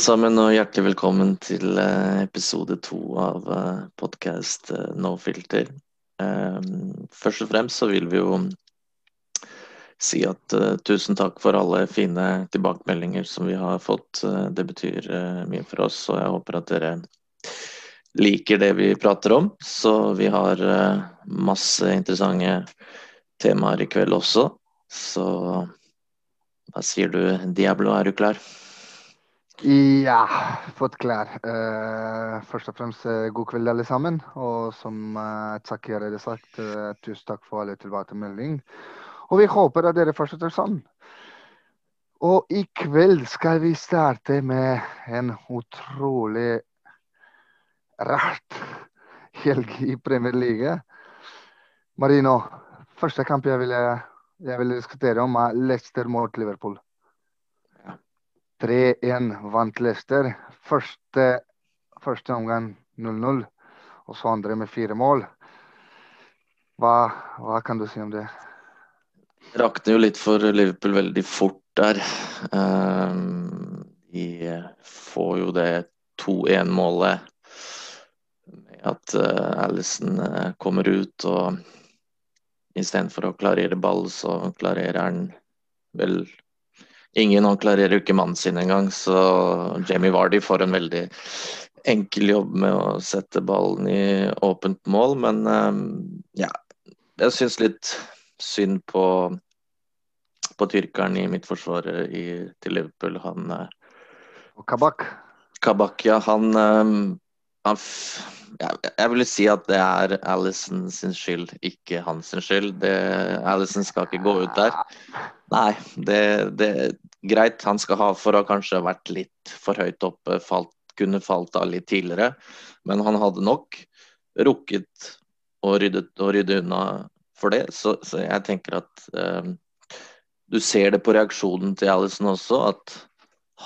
alle sammen, og hjertelig velkommen til eh, episode to av podkast No Filter. Først og fremst så vil vi jo si at tusen takk for alle fine tilbakemeldinger som vi har fått. Det betyr mye for oss, og jeg håper at dere liker det vi prater om. Så vi har masse interessante temaer i kveld også. Så hva sier du, Diablo, er du klar? Ja, fått klær. Uh, først og fremst uh, god kveld, alle sammen. Og som uh, Tsaki har sagt, uh, tusen takk for alle tilbakemeldinger. Og vi håper at dere fortsetter sånn. Og i kveld skal vi starte med en utrolig rart helg i Premier League. Marino, første kamp jeg ville, jeg ville diskutere om, er Leicester mot Liverpool. 3-1 vant Leicester. Første, første omgang 0-0, og så andre med fire mål. Hva, hva, kan du si om det? Det rakner jo litt for Liverpool veldig fort der. Um, de får jo det 2-1-målet med at uh, Alison uh, kommer ut og istedenfor å klarere ball, så klarerer han vel Ingen han klarerer jo ikke mannen sin engang, så Jamie Vardy får en veldig enkel jobb med å sette ballen i åpent mål. Men um, ja, jeg syns litt synd på, på tyrkeren i midtforsvaret i, til Liverpool. Han Og Kabak. Kabak, ja. Han, um, han ja, jeg vil si at det er Alison sin skyld, ikke hans skyld. Det, Alison skal ikke gå ut der. Nei, det, er greit han skal ha for å kanskje ha vært litt for høyt oppe, falt, kunne falt av litt tidligere. Men han hadde nok rukket å rydde, å rydde unna for det. Så, så jeg tenker at eh, du ser det på reaksjonen til Alison også, at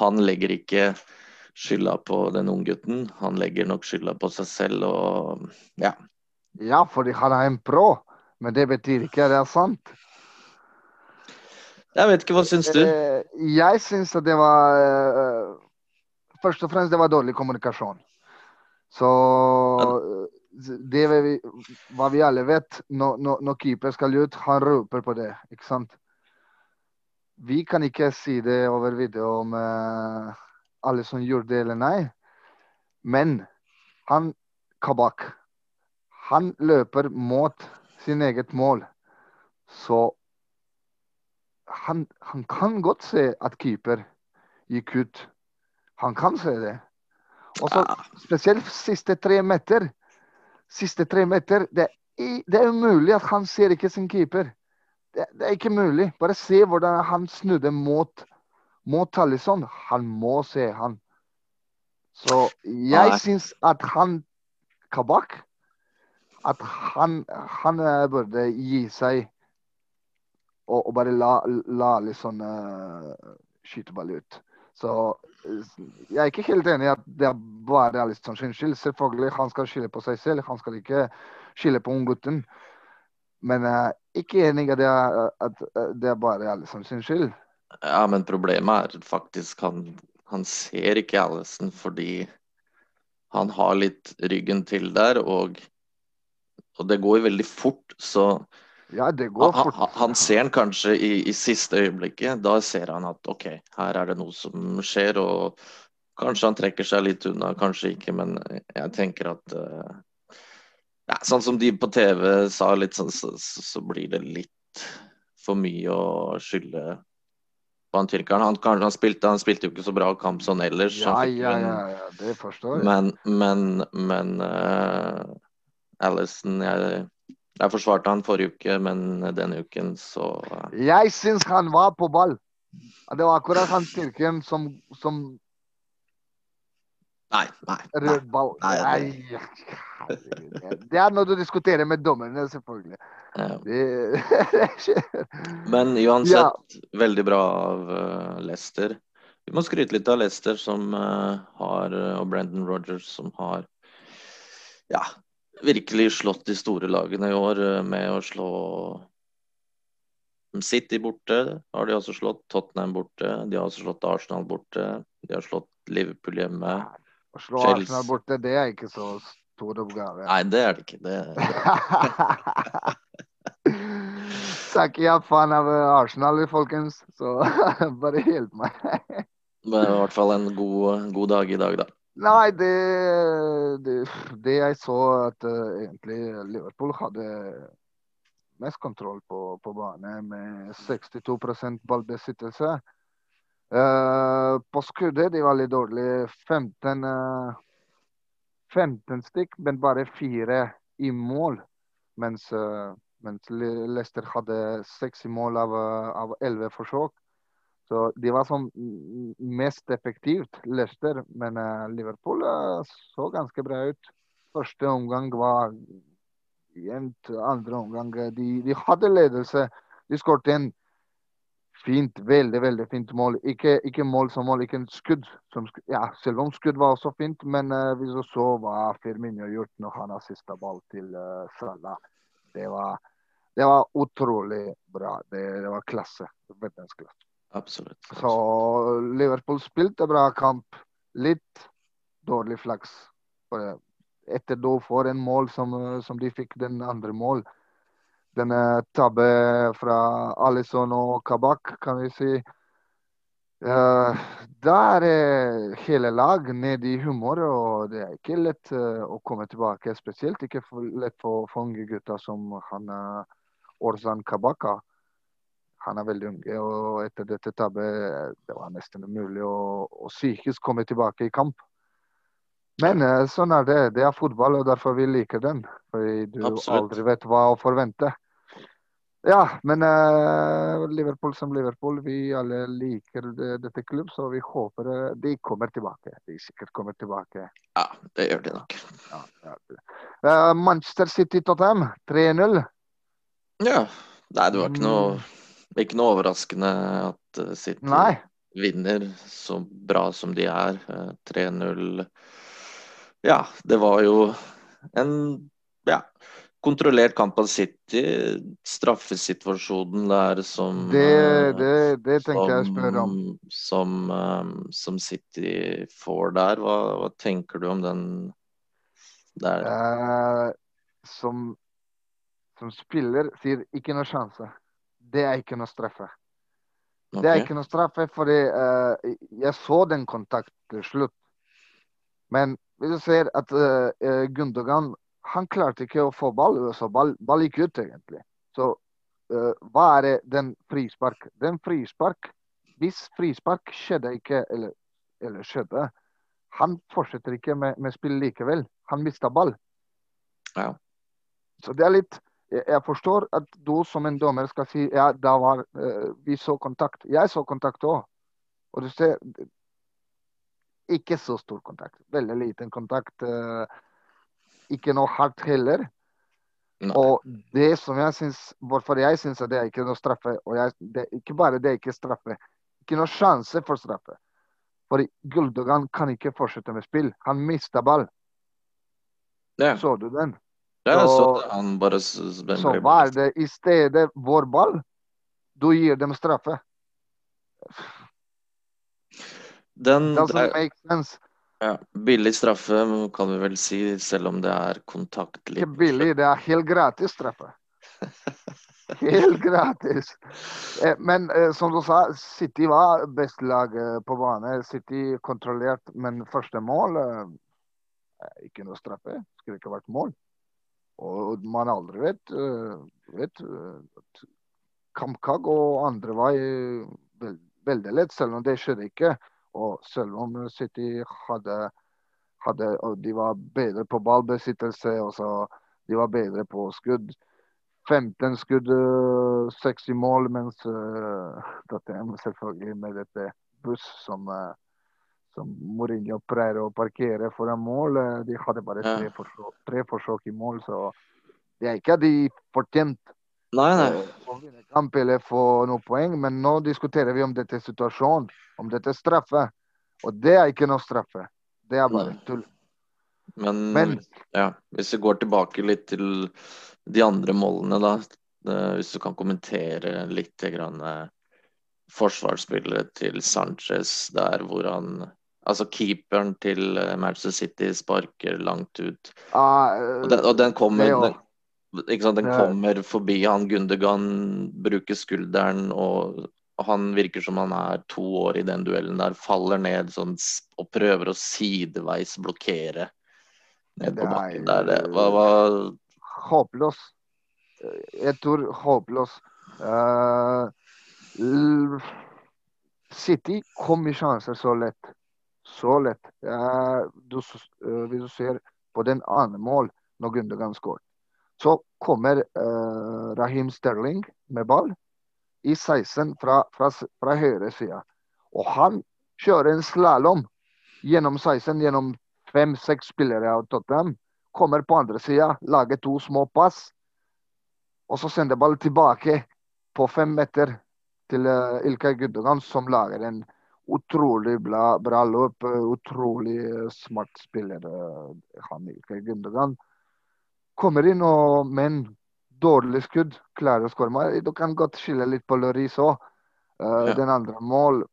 han legger ikke skylda på den unggutten. Han legger nok skylda på seg selv og ja. Ja, fordi han er en pro, men det betyr ikke at det er sant. Jeg vet ikke, hva syns du? Eh, jeg syns at det var eh, Først og fremst det var dårlig kommunikasjon. Så det vi, hva vi alle vet, når, når, når, keeper skal ut, han roper på det. ikke sant? Vi kan ikke si det over video om uh, alle som gjorde det eller nei. Men han Kabak, han løper mot sin eget mål. Så han, han, kan godt se at keeper gikk ut. Han kan se det. Og så spesielt siste tre meter. Siste tre meter, det, er, det er umulig at han ser ikke sin keeper. Det, det, er ikke mulig. Bare se hvordan han snudde mot, mot Tallison. Han må se han. Så jeg syns at han Kabak At han, han eh, burde gi seg og, og bare la, la litt sånn uh, skyteball ut. Så jeg er ikke helt enig i at det er bare Alisson sin skyld. Selvfølgelig, han skal skylde på seg selv. Han skal ikke skylde på unggutten. Men jeg er ikke enig i at det er, at det er bare Alisson sin skyld. Ja, men problemet er faktisk han, han ser ikke Alison fordi han har litt ryggen til der, og, og det går veldig fort. Så ja, det går fort. Han, han ser den kanskje i, i, siste øyeblikket. Da ser han at OK, her er det noe som skjer. Og kanskje han trekker seg litt unna, kanskje ikke. Men jeg tenker at uh, ja, Sånn som de på TV sa, litt sånn, så, så, blir det litt for mye å skylde på han tyrkeren. Han, han, spilte, han spilte jo ikke så bra kamp sånn ellers. Ja, ja, ja, ja, det forstår jeg. Men, men, men uh, Alison jeg jeg forsvarte han forrige uke, men denne uken så Jeg syns han var på ball. Det var akkurat han tyrken som, som Nei, nei. Rød ball. Nei, nei. Det er noe du diskuterer med dommerne, selvfølgelig. Ja. Det, men uansett, ja. veldig bra av Lester. Vi må skryte litt av Lester som uh, har, og Brendan Rogers som har ja, virkelig slått de store lagene i år eh, med å slå City borte har de også slått. Tottenham borte. De har også slått Arsenal borte. De har slått Liverpool hjemme. Å slå Arsenal borte, det er ikke så stor oppgave. Nei, det er det ikke. Det, er ikke jeg fan av Arsenal, folkens. Så bare hjelp meg. det er i hvert fall en god, god dag i dag, da. Nei, det, det, det jeg så at uh, egentlig Liverpool hadde mest kontroll på, på bane med 62% ballbesittelse. Uh, på skuddet de var litt dårlige. 15, uh, 15 stykk, men bare fire i mål. Mens, mens Leicester hadde seks i mål av, 11 forsøk. Så de var som mest effektivt, Leicester. Men Liverpool så ganske bra ut. Første omgang var jevnt. Andre omgang de, de hadde ledelse. De skåret en fint, veldig veldig fint mål. Ikke, ikke mål som mål, ikke en skudd. Som, ja, selv om skudd var også fint, men uh, vi så hva Firmino gjort når han har siste ball til uh, Salah. Det var, det var utrolig bra. Det, det var klasse. Verdensklasse. Absolutt. Så Liverpool spilte bra kamp. Litt dårlig flaks. Etter da får en mål som, som de fikk den andre mål denne tabbe fra Alison og Kabak, kan vi si. Uh, der er hele lag nede i humør, og det er ikke lett uh, å komme tilbake. Spesielt ikke for, lett for, for unge gutter som han uh, Orzan Kabaka. Han er veldig ung, og etter dette tabbet det var nesten umulig å, å psykisk komme tilbake i kamp. Men sånn er det. Det er fotball, og derfor vi liker den. Fordi du Absolutt. aldri vet hva å forvente. Ja, men uh, Liverpool som Liverpool, vi alle liker det, dette klubb, så vi håper de kommer tilbake. De sikkert kommer tilbake. Ja, det gjør de nok. Ja, ja. Uh, Manchester City-Tottenham 3-0. Ja. Nei, det var ikke noe, mm. Ikke noe overraskende at City Nei. vinner så bra som de er. 3-0. Ja, det var jo en ja, kontrollert kamp av City. Straffesituasjonen der som Det, det, det tenker jeg å spørre om. Som, som, City får der. Hva, hva, tenker du om den der? Uh, som, som, spiller sier ikke noe sjanse. Det er ikke noe straffe. Okay. Det er ikke noe straffe, fordi uh, jeg så den kontakten til slutt. Men hvis du ser at uh, Gundogan han klarte ikke å få ball, så ball, ball gikk ut, egentlig. Så uh, hva er det den frispark? Den frispark Hvis frispark skjedde ikke, eller, eller skjedde Han fortsetter ikke med, med spill likevel. Han mista ball. Ja. Så det er litt jeg, forstår at du som en dommer skal si ja, da var uh, vi så kontakt. Jeg så kontakt òg. Og du ser ikke så stor kontakt. Veldig liten kontakt. Uh, ikke noe hardt heller. Nei. Og det som jeg syns Hvorfor jeg syns det er ikke noe straffe og jeg, det, Ikke bare det er ikke straffe, ikke noe sjanse for straffe. For Guldogan kan ikke fortsette med spill. Han mista ball. Ja. Så du den? Ja, så, så han bare Så hva er det i stedet vår ball? Du gir dem straffe. Den Doesn't make sense. Ja, Billig straffe kan vi vel si, selv om det er kontaktlig. Ikke billig, det er helt gratis straffe. Helt gratis. Eh, men eh, som du sa, City var best lag eh, på bane. City kontrollert, men første mål Ikke noe straffe. Skulle ikke vært mål. Og man aldri vet. vet Kampkag og andre var veldig lett, selv om det skjedde ikke. Og selv om City hadde, hadde De var bedre på ballbesittelse, og så de var bedre på skudd. 15 skudd, 60 mål, mens uh, Tottenham selvfølgelig med dette buss som, uh, som Mourinho prøver å parkere foran mål. Uh, de hadde bare tre, forsøk, tre forsøk i mål, så det er ikke de fortjent Nei, nei. Å vinne kamp eller få noen poeng, men nå diskuterer vi om dette er situasjonen, om dette er straffe. Og det er ikke noe straffe. Det er bare tull. Men, men ja, hvis vi går tilbake litt til de andre målene, da. uh, hvis du kan kommentere litt grann, forsvarsspillet til Sanchez der hvor han Altså keeperen til Manchester City sparker langt ut. Ah, og, den, og den kommer den, sant, den kommer forbi han Gundergan, bruker skulderen, og han virker som han er to år i den duellen der. Faller ned sånn, og prøver å sideveis blokkere ned på bakken der. Det var Håpløs. Jeg tror håpløs. Uh, City kom i sjanser så lett. Så lett. Uh, du, hvis du ser på den andre mål når Gundogan skåret, så kommer Rahim Sterling med ball i 16 fra, fra, fra høyre side. Og han kjører en slalåm gjennom 16, gjennom fem-seks spillere av Tottenham. Kommer på andre sida, lager to små pass. Og så sender ball tilbake på fem meter til uh, Ilkay Gundogan, som lager en utrolig bra, bra løp. Utrolig uh, smart spiller, uh, han ikke. Kommer inn og Men dårlig skudd, klarer å skåre. Du kan godt skille litt på Loris òg. Uh, ja. Den andre mål,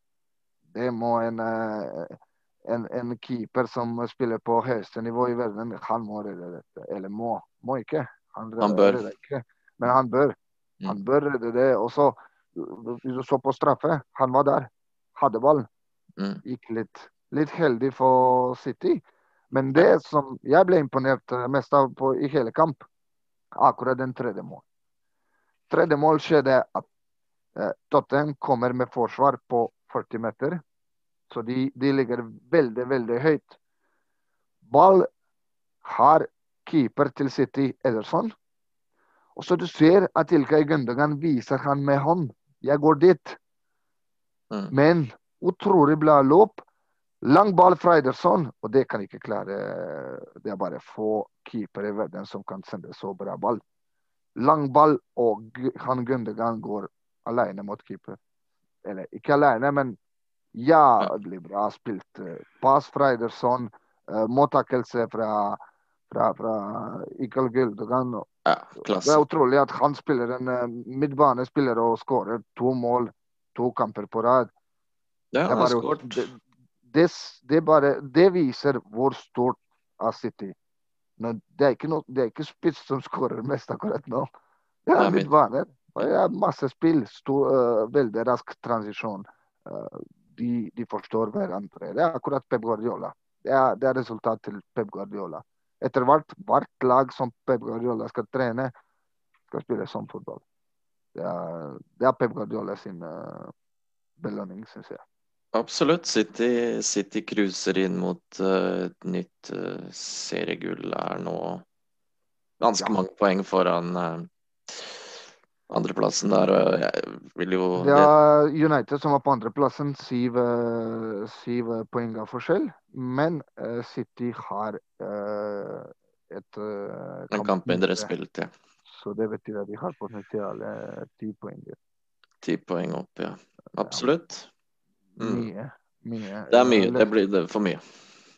det må en, en, en, keeper som spiller på høyeste nivå i verden, han må redde dette. Eller må, må ikke. Han, han bør. Ikke. Men han bør. Mm. Han bør redde det. Og så, hvis du så på straffe, han var der. Hadde ballen. Mm. Gikk litt, litt heldig for City. Men det som jeg ble imponert mest av på, i hele kamp, akkurat den tredje mål. Tredje mål skjedde at eh, Tottenham kommer med forsvar på 40 meter. Så de, de ligger veldig, veldig høyt. Ball har keeper til City Ederson. Og så du ser at Ilkay Gundogan viser han med hånd. Jeg går dit. Mm. Men utrolig bra løp. Lang ball fra Ederson, og det kan ikke klare Det er bare få keepere i verden som kan sende så bra ball. Lang ball, og han Gundergan går alene mot keeper. Eller ikke alene, men jævlig bra spilt. Pass fra Ederson, uh, mottakelse fra, fra, fra Ikal Gundergan. Ja, det er utrolig at han spiller en uh, midtbanespiller og skårer to mål to kamper på rad. Ja, det, bare, det, det, det, bare, det viser hvor stort er City. Nå, det, er ikke no, det er ikke spiss som skårer mest akkurat nå. Det er litt vaner. er masse spill. Stor, uh, veldig rask transisjon. Uh, de, de, forstår hverandre. Det er akkurat Pep Guardiola. Det er, det er resultat til Pep Guardiola. Etter hvert, hvert lag som Pep Guardiola skal trene, skal spille sånn fotball. Det er, det er Pep Guardiola sin uh, belønning, syns jeg. Absolutt. City, City cruiser inn mot uh, et nytt uh, seriegull. Er nå ganske ja. mange poeng foran uh, andreplassen der. Og jeg vil jo Det er United som var på andreplassen. Syv, syv poeng av forskjell. Men City har et En kamp mindre spilt, ja. Så det betyr at de har potensial ti poeng. Ti poeng opp, ja. Absolutt. Mm. Mye. Mye. Det er mye. Det blir det for mye.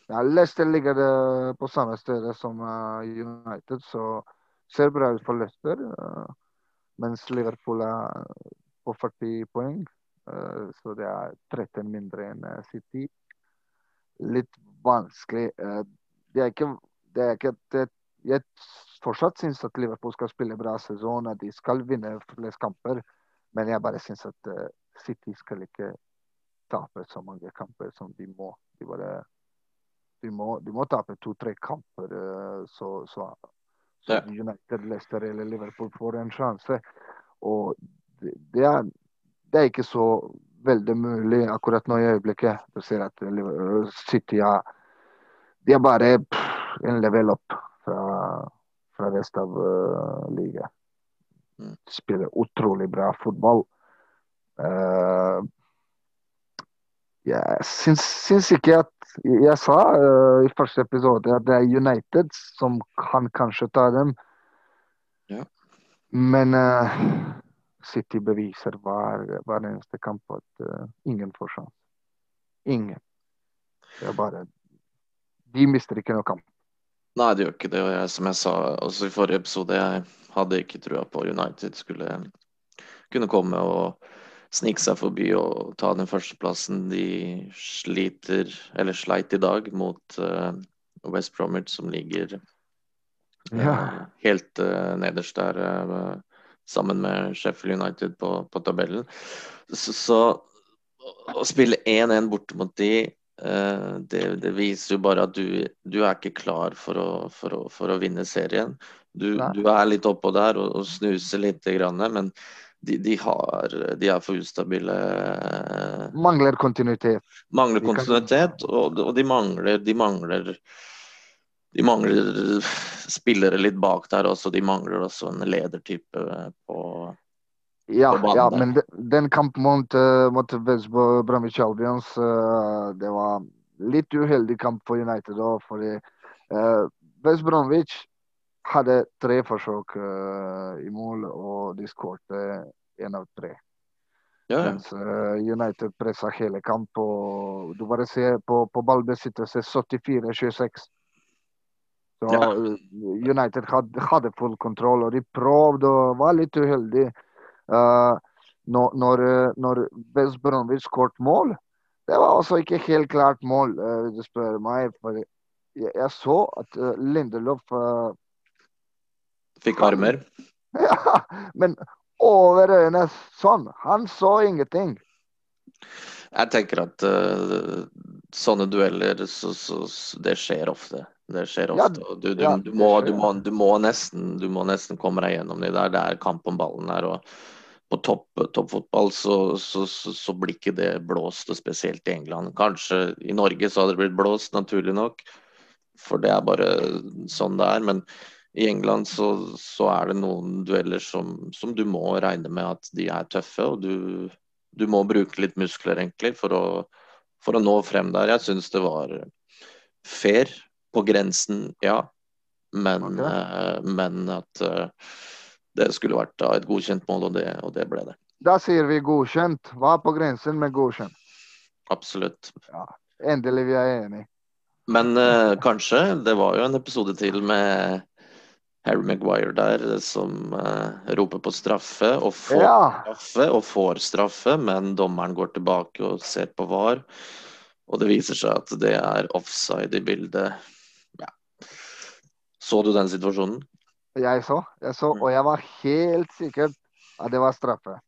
Ja, Leicester ligger på samme sted som uh, United, så ser bra ut for Leicester. Uh, mens Liverpool er på 40 poeng. Så det er 13 mindre enn City. Litt vanskelig. det er ikke, det er ikke det, Jeg fortsatt syns at Liverpool skal spille bra sesong, at de skal vinne flest kamper. Men jeg bare syns at City skal ikke tape så mange kamper som de må. De, bare, de må, de må tape to-tre kamper, eh, så, så, så. United, Leicester eller Liverpool får en sjanse. Og det, det, er, det, er, ikke så veldig mulig akkurat nå i øyeblikket. Du ser at City er, de er bare pff, en level opp fra, fra resten av uh, ligaen. Mm. Spiller utrolig bra fotball. Uh, jeg syns, syns, ikke at Jeg sa uh, i første episode at det er United som kan kanskje ta dem. Ja. Men uh, City beviser hver, hver eneste kamp at uh, ingen får sjanse. Ingen. Det er bare De mister ikke noen kamp. Nei, det gjør ikke det. Og jeg, som jeg sa også i forrige episode, jeg hadde ikke trua på United skulle kunne komme og snike seg forbi og ta den førsteplassen. De sliter, eller sleit i dag, mot uh, West Bromwich, som ligger uh, ja. helt uh, nederst der, sammen med Sheffield United på, på tabellen. Så, så, å spille 1-1 borte mot de det, det, viser jo bare at du, du er ikke klar for å, for å, for å vinne serien. Du, du, er litt oppå der og, og snuser litt, men de, de, har, de er for ustabile. Mangler kontinuitet. Mangler kontinuitet, og, og de, mangler, de mangler de mangler spillere litt bak der også. De mangler også en ledertype på, ja, ja, men den kampen mot, uh, mot West Bromwich Albions, uh, det var litt uheldig kamp for United. Da, fordi uh, West Bromwich hadde tre forsøk uh, i mål, og de skåret én av tre. Ja, ja. Mens uh, United pressa hele kamp. Og du bare ser på, på ballbesittelse 74-26. Så ja. United hadde, hadde, full kontroll, og de prøvde og var litt uheldige. Uh, når, når, når West Bromwich skåret mål, det var altså ikke helt klart mål, uh, hvis du spør meg. Jeg, jeg så at uh, Lindelof Fikk armer? Ja, men over øynene sånn. Han så ingenting. Jeg tenker at uh, sånne dueller, så, så, så, det skjer ofte. Det skjer ofte. Ja, du, du, ja, du, må, må, du, må, nesten, du må nesten komme deg gjennom de der. Det er kamp om ballen her. og på toppfotball topp så, så, så, blir ikke det blåst, og spesielt i England. Kanskje i Norge så hadde det blitt blåst, naturlig nok, for det er bare sånn det er. Men i England så, så, er det noen dueller som, som, du må regne med at de er tøffe. Og du, du må bruke litt muskler, egentlig, for å, for å nå frem der. Jeg syns det var fair. På grensen, ja. Men, okay. uh, men at uh, det skulle vært da, et godkjent mål, og det, og det, ble det. Da sier vi godkjent. Hva er på grensen med godkjent? Absolutt. Ja, Endelig vi er enige. Men uh, kanskje. Det var jo en episode til med Harry Maguire der som uh, roper på straffe og får ja. straffe og får straffe, men dommeren går tilbake og ser på VAR. Og det viser seg at det er offside i bildet. Så du den situasjonen? Jeg så, jeg så, og jeg var helt sikker at det var straffe.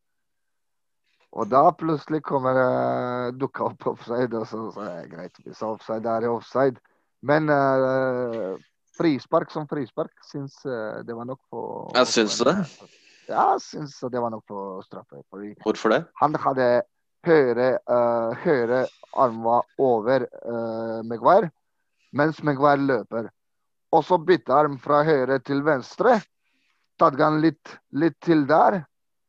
Og da plutselig kommer uh, dukka opp offside, og så sa jeg greit, hvis offside er offside. Men uh, frispark som frispark. Syns uh, det var nok på Jeg syns det? Ja, syns det var nok på straffe. Hvorfor det? Han hadde høyre, uh, høyre arma over uh, Maguire, mens Maguire løper. Og så bytte arm fra høyre til venstre. Tatt han litt, litt til der,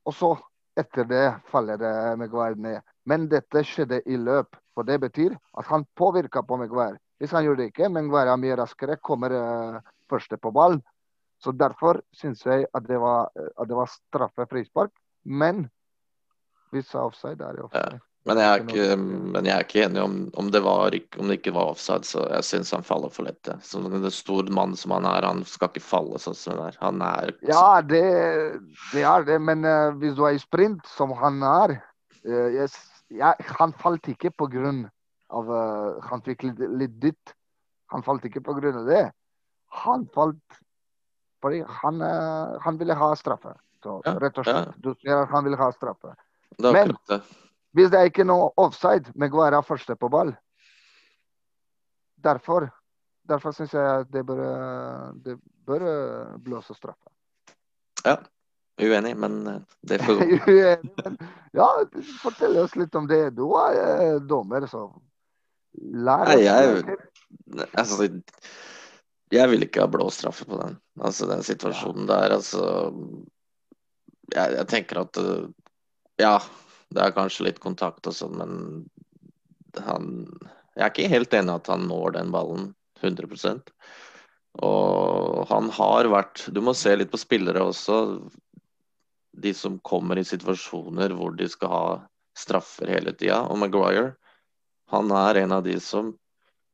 og så etter det faller det Maguire ned. Men dette skjedde i løp, for det betyr at han påvirka på Maguire. Hvis han gjorde det ikke, Maguire er mye raskere, kommer uh, første på ballen. Så Derfor syns jeg at det var, at det var straffe frispark. Men det er offside, er det offside. Ja. Men jeg er ikke, men jeg er ikke enig om, om, det var, om det ikke var offside, så jeg syns han faller for lett. Så en stor mann som han er, han skal ikke falle sånn som det der. Han er Ja, det, det er det, men uh, hvis du er i sprint, som han er uh, yes, ja, Han falt ikke på grunn av uh, Han fikk litt, litt dytt. Han falt ikke på grunn av det. Han falt fordi han, han ville ha straffe. Så, rett og slett. Ja. Du ser at han ville ha straffe. Men. Hvis det er ikke noe offside, Meguera er første på ball Derfor derfor syns jeg det bør, det bør blåse straffe. Ja. Uenig, men det får gå. ja, fortell oss litt om det. Du er dommer, så Lær Nei, jeg, altså, jeg vil ikke ha blå straffe på den. Altså den situasjonen der, altså jeg, jeg, tenker at Ja, det er kanskje litt kontakt og sånn, men han Jeg er ikke helt enig at han når den ballen 100% Og han har vært Du må se litt på spillere også. De som kommer i situasjoner hvor de skal ha straffer hele tida. Og Maguire han er en av de som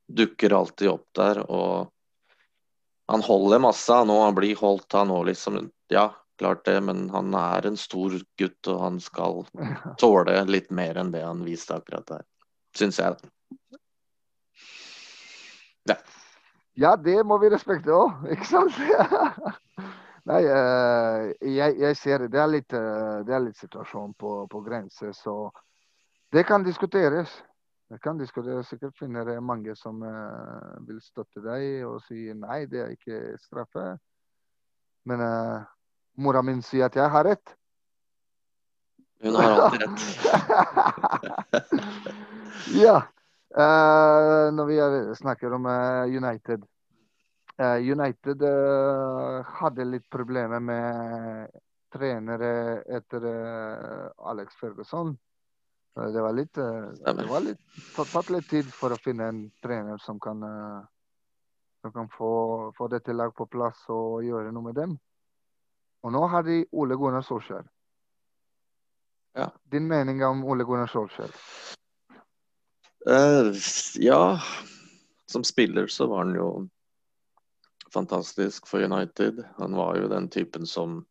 dukker alltid opp der. og Han holder masse. Nå han blir holdt han nå liksom ja, klart det, men han er en stor gutt, og han skal tåle litt mer enn det han viste akkurat der. Syns jeg, da. Ja. ja, det må vi respektere òg, ikke sant? Nei, uh, jeg, jeg, ser det er litt, uh, det er litt situasjon på, på grense, så det kan diskuteres. Det kan diskuteres. Sikkert finner det mange som uh, vil støtte deg og si nei, det er ikke straffe. Men mora min sier at jeg har rett. Hun har alltid rett. ja. når vi snakker om United uh, United hadde litt problemer med trenere etter Alex Ferguson. Det var litt, det var litt tatt litt tid for å finne en trener som kan, som kan få, få dette laget på plass og gjøre noe med dem. Og nå har de Ole Gunnar Solskjær. Ja. Din mening om Ole Gunnar Solskjær? Uh, ja, som spiller så var han jo fantastisk for United. Han var jo den typen som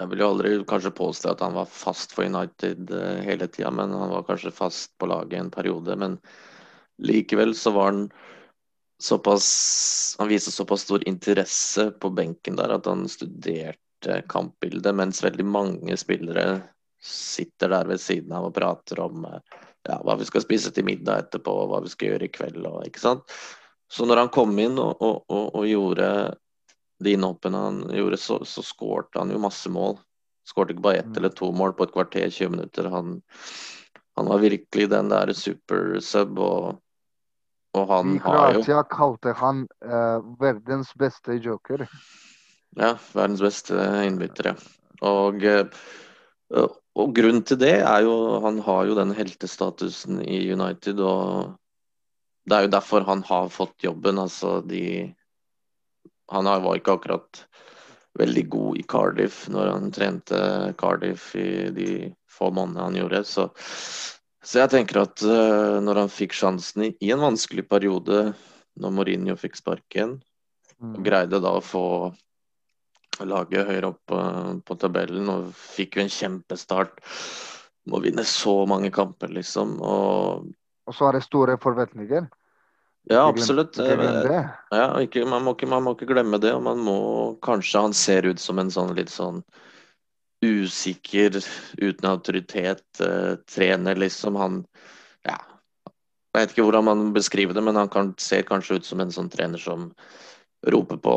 Jeg vil jo aldri kanskje påstå at han var fast for United uh, hele tida, men han var kanskje fast på laget en periode. Men likevel så var han såpass Han viste såpass stor interesse på benken der at han studerte kampbildet, mens veldig mange spillere sitter der ved siden av og prater om uh, ja, hva vi skal spise til middag etterpå, hva vi skal gjøre i kveld. Og, ikke sant? Så når han kom inn og, og, og, og gjorde de innhoppene han gjorde, så, så skårte han jo masse mål. Skårte ikke bare ett mm. eller to mål på et kvarter, 20 minutter. Han, han var virkelig den der super sub og, og han I Kroatia kalte han uh, verdens beste joker. Ja, verdens beste innbytter, ja. Og, uh, og grunnen til det er jo Han har jo den heltestatusen i United, og det er jo derfor han har fått jobben. Altså de Han var ikke akkurat veldig god i Cardiff når han trente Cardiff i de få månedene han gjorde. Så, så jeg tenker at uh, når han fikk sjansen i, i, en vanskelig periode, når Mourinho fikk sparken, mm. og greide da å få laget høyere opp på tabellen og fikk jo en kjempestart. Må vinne så mange kamper, liksom. Og og så er det store forventninger. Ja, absolutt. Ja, ikke, man, må ikke, man, må ikke, glemme det. Og man må kanskje Han ser ut som en sånn litt sånn usikker, uten autoritet, uh, trener, liksom. Han Ja. Jeg vet ikke hvordan man beskriver det, men han kan, ser kanskje ut som en sånn trener som roper på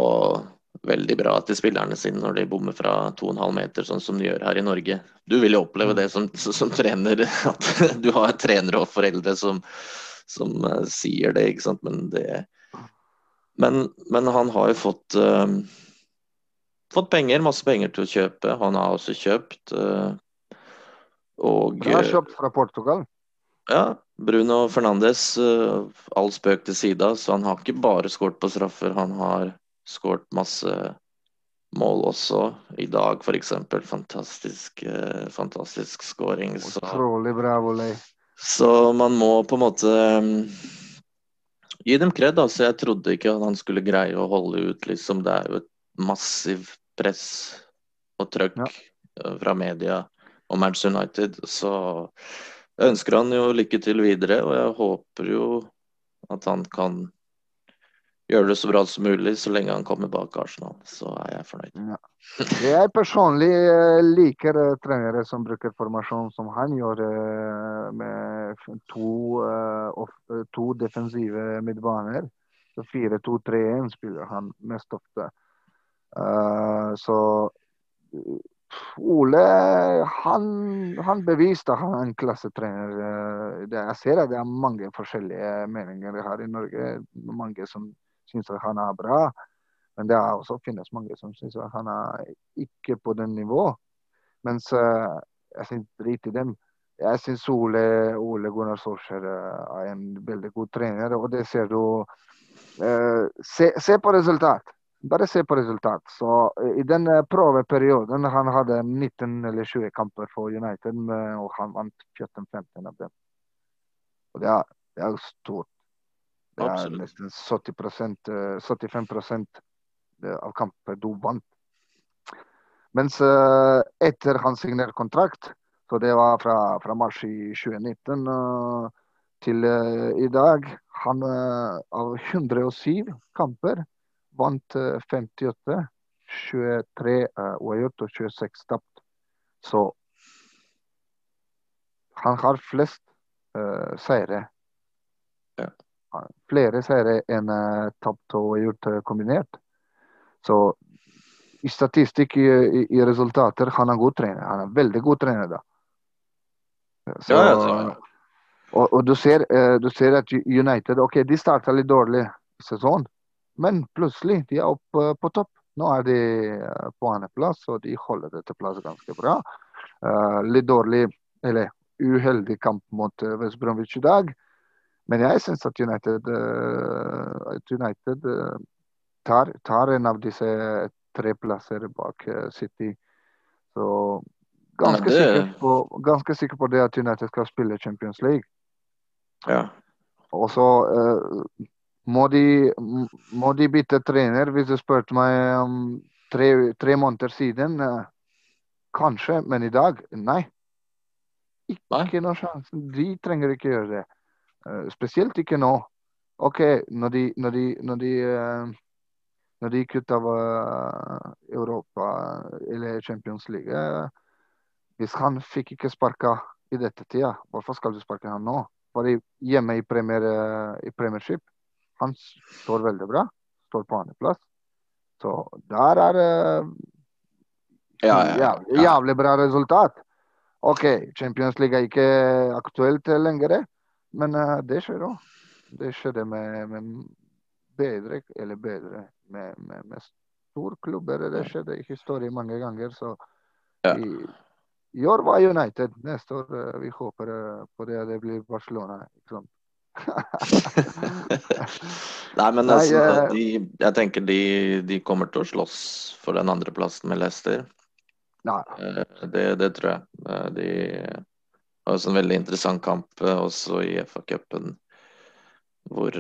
veldig bra til spillerne sine når de bommer fra 2,5 meter, sånn som de gjør her i Norge. Du vil jo oppleve mm. det som, som trener, at du har trenere og foreldre som som uh, sier det, ikke sant. Men det Men, men han har jo fått uh, fått penger, masse penger til å kjøpe. Han har også kjøpt. Uh, og Han har kjøpt fra Portugal? Ja. Bruno Fernandes, all spøk til side, så han har ikke bare skåret på straffer. Han har skåret masse mål også. I dag, f.eks. Fantastisk, fantastisk skåring. Utrolig bra volley. Så man må på en måte gi dem kred. Altså, jeg trodde ikke at han skulle greie å holde ut, liksom. Det er jo et massivt press og trøkk ja. Uh, fra media om Manchester United. Så jeg ønsker han jo lykke til videre, og jeg håper jo at han kan gjøre det så bra som mulig så lenge han kommer bak Arsenal. Så er jeg fornøyd. Ja. Jeg personlig eh, liker eh, trenere som bruker formasjon som han gjør, eh, med to, to defensive midtbaner. 4-2-3-1 spiller han mest ofte. Så Ole han, han beviste han er en klassetrener. Jeg ser at det er mange forskjellige meninger her i Norge. Mange som syns han er bra. Men det er også finnes mange som syns han er ikke på den nivå. Mens uh, jeg syns drit i dem. Jeg syns Ole, Ole Gunnar Solskjær eh, er en veldig god trener, og det ser du se, se, på resultat. Bare se på resultat. Så uh, I den prøveperioden han hadde 19 eller 20 kamper for United, og han vant 14-15 av dem. Og det er, det er stort. Det er nesten 70% 75% av kamper du vant. Mens etter han signerte kontrakt, så det var fra, fra mars i 2019 uh, til i dag Han av 107 kamper vant 58, 23 uavgjort og 26 tapt. Så han har flest seire. Ja. Flere seire enn tapt og uavgjort kombinert. Så i statistikk, i, i, i, resultater, han er god trener. Han er veldig god trener da. Så, ja, ja, og, og du, ser, uh, du, ser, at United ok, de starta litt dårlig sesong, men plutselig de er oppe på topp. Nå er de uh, på andreplass, og de holder dette plass ganske bra. litt dårlig, eller uheldig kamp mot West Bromwich i dag. Men jeg syns at United, United tar, tar, en av disse tre plasser bak eh, City. Så ganske, det... sikker på, ganske sikker på det at United skal spille Champions League. Ja. Og så uh, må, de, må de bytte trener, hvis du spurte meg om tre, tre måneder siden. Uh, kanskje, men i dag nei. Ikke noe sjanse. De trenger ikke gjøre det. Uh, spesielt ikke nå. OK, når de, når de, når de når de gikk ut av Europa eller Champions League Hvis han fikk ikke sparka i dette tida, hvorfor skal du sparke han nå? Bare hjemme i, premier, i Premiership. Han står veldig bra. Står på andreplass. Så der er det ja, ja, jævlig, jævlig bra resultat. OK, Champions League er ikke aktuelt lenger, men det skjer òg. Det skjedde med, med bedre, eller bedre med, med, med storklubber. Det skjedde i historien mange ganger. Så ja. i, i, år var United. Neste år uh, vi håper uh, på det det blir Barcelona. ikke sant? Nei, men altså, Nei, uh, de, jeg tenker de, de, kommer til å slåss for den andreplassen med Leicester. Ja. Det, det, tror jeg. De har også en veldig interessant kamp også i FA-cupen hvor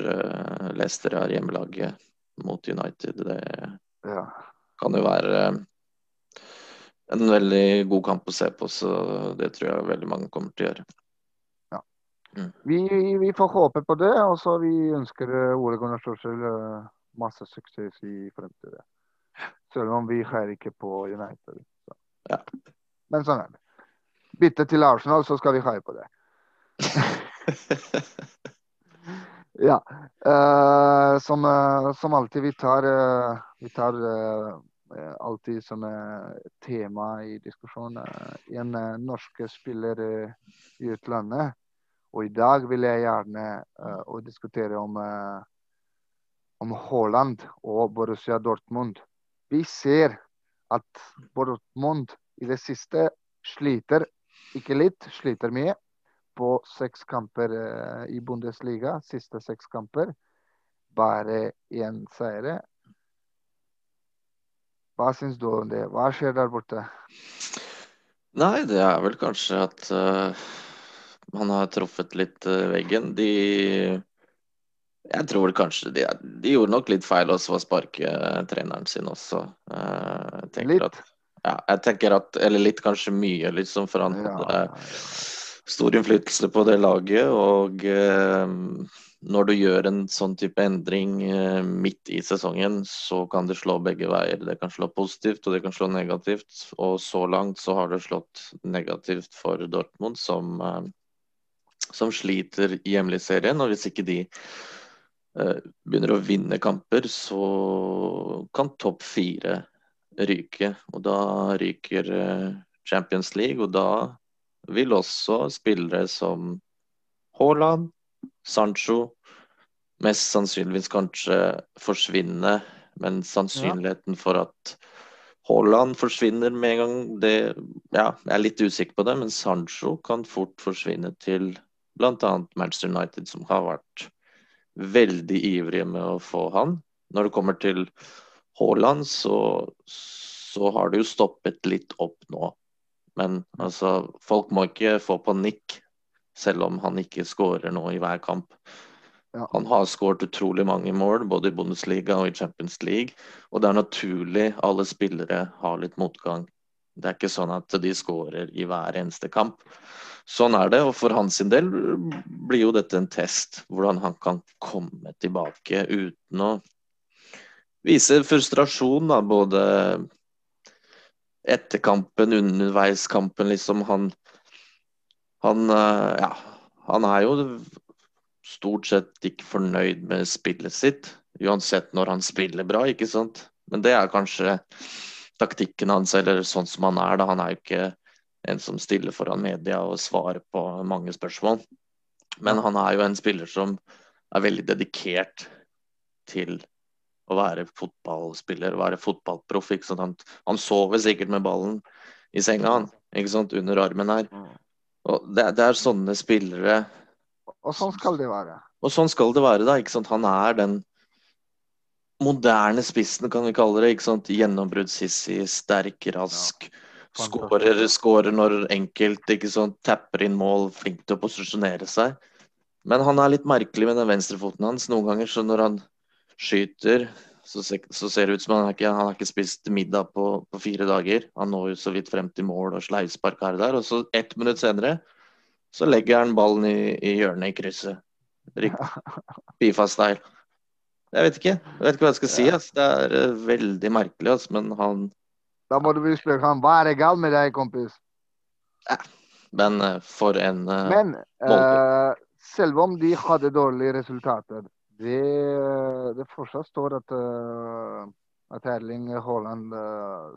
Leicester har hjemmelaget mot United. Det ja. kan jo være eh, en veldig god kamp å se på, så det tror jeg veldig mange kommer til å gjøre. Mm. Vi, vi, får håpe på det, og så vi ønsker eh, Ole Gunnar Solskjell eh, masse suksess i fremtiden. Selv om vi heier ikke på United. Ja. Men sånn er det. Bytte til Arsenal, så skal vi heie på det. Ja. Uh, som, uh, som, alltid, vi tar, uh, vi tar alltid som tema i diskusjonen en norske spiller i utlandet. Og i dag vil jeg gjerne uh, diskutere om, om Haaland og Borussia Dortmund. Vi ser at Dortmund i det siste sliter, ikke litt, sliter mye på seks kamper uh, i Bundesliga, siste seks kamper. Bare én seire. Hva syns du om det? Hva skjer der borte? Nei, det er vel kanskje at uh, man har truffet litt uh, veggen. De Jeg tror kanskje de, de, gjorde nok litt feil også å sparke uh, treneren sin også. litt? At, ja, jeg tenker at Eller litt, kanskje mye, liksom, for han hadde ja, stor innflytelse på det laget. Og eh, når du gjør en sånn type endring eh, midt i sesongen, så kan det slå begge veier. Det kan slå positivt, og det kan slå negativt. Og så langt så har det slått negativt for Dortmund, som, eh, som sliter i serien. Og hvis ikke de uh, begynner å vinne kamper, så kan topp fire ryke. Og da ryker uh, Champions League, og da vil også spillere som Haaland, Sancho mest sannsynligvis kanskje forsvinne. Men sannsynligheten for at Haaland forsvinner med en gang, det Ja, jeg er litt usikker på det, men Sancho kan fort forsvinne til bl.a. Manchester United, som har vært veldig ivrige med å få han. Når det kommer til Haaland, så, så har det jo stoppet litt opp nå. Men altså, folk må ikke få panikk selv om han ikke skårer nå i hver kamp. Ja. Han har skåret utrolig mange mål, både i Bundesliga og i Champions League. Og det er naturlig alle spillere har litt motgang. Det er ikke sånn at de skårer i hver eneste kamp. Sånn er det, og for hans del blir jo dette en test. Hvordan han kan komme tilbake uten å vise frustrasjon, da, både etter kampen, underveis kampen, liksom. Han, han eh, Ja, han er jo stort sett ikke fornøyd med spillet sitt. Uansett når han spiller bra, ikke sant. Men det er kanskje taktikken hans, eller sånn som han er. da Han er jo ikke en som stiller foran media og svarer på mange spørsmål. Men han er jo en spiller som er veldig dedikert til å være fotballspiller, være fotballproff. Han, han, sover sikkert med ballen i senga han, ikke sant, under armen her. Og det, det, er sånne spillere Og sånn skal det være. Og sånn skal det være, da. ikke sant, Han er den moderne spissen, kan vi kalle det. ikke sant, Gjennombruddshissig, sterk, rask. Ja Skårer, skårer når enkelt, ikke sånn, tapper inn mål, flink til å posisjonere seg. Men han er litt merkelig med den venstrefoten hans. Noen ganger så når han skyter, så, så ser det ut som han har ikke, han har ikke spist middag på, på, fire dager. Han når jo så vidt frem til mål og sleivspark her og der. Og så ett minutt senere så legger han ballen i, i hjørnet i krysset. Bifa-style. Jeg vet ikke. Jeg vet ikke hva jeg skal si. Altså. Det er uh, veldig merkelig, altså. men han da må du spørre ham hva er det galt med deg, kompis? Ja, men uh, for en uh, Men uh, selv om de hadde dårlige resultater, det, det fortsatt står at, at Erling Haaland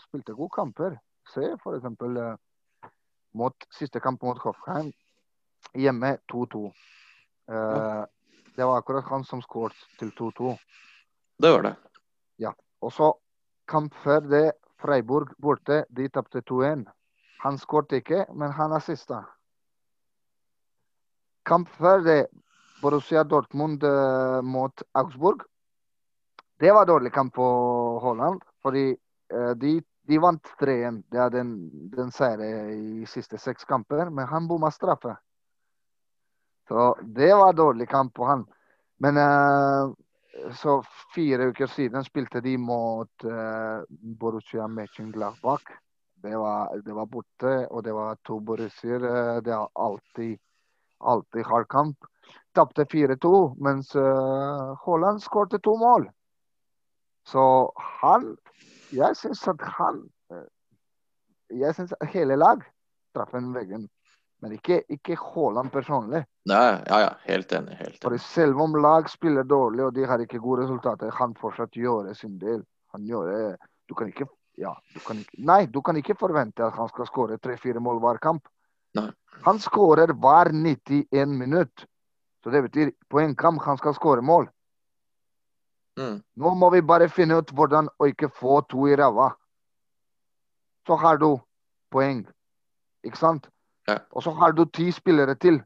spilte gode kamper. Se f.eks. Uh, mot siste kamp mot Hoffheim, hjemme 2-2. det var akkurat han som skåret til 2-2. Det var det. Ja. Og så kamp før det Freiburg borte, de tapte 2-1. Han skåret ikke, men han assista. Kamp før Borussia Dortmund uh, mot Augsburg. Det var dårlig kamp på Holland, fordi uh, de, de, vant 3-1. Det er den, den seieren i siste seks kamper, men han bomma straffe. Så det var dårlig kamp på han. Men uh, så fire uker siden spilte de mot uh, Borussia Mönchengladbach. Det var, det var borte, og det var to Borussier. Uh, det er alltid, alltid hard kamp. Tapte 4-2, mens uh, Haaland skårte to mål. Så han Jeg syns at han Jeg syns hele lag traff en veggen. Men ikke, ikke Haaland personlig. Nei, ja, ja, helt enig. helt enig. For Selv om lag spiller dårlig og de har ikke gode resultater, han fortsatt gjør sin del. Han gjør det. Du kan ikke ja, du kan ikke, Nei, du kan ikke forvente at han skal skåre tre-fire mål hver kamp. Nei. Han skårer hver 91 minutt. Så det betyr på en kamp han skal skåre mål. Mm. Nå må vi bare finne ut hvordan å ikke få to i ræva. Så har du poeng. Ikke sant? Ja. Og så har du ti spillere til.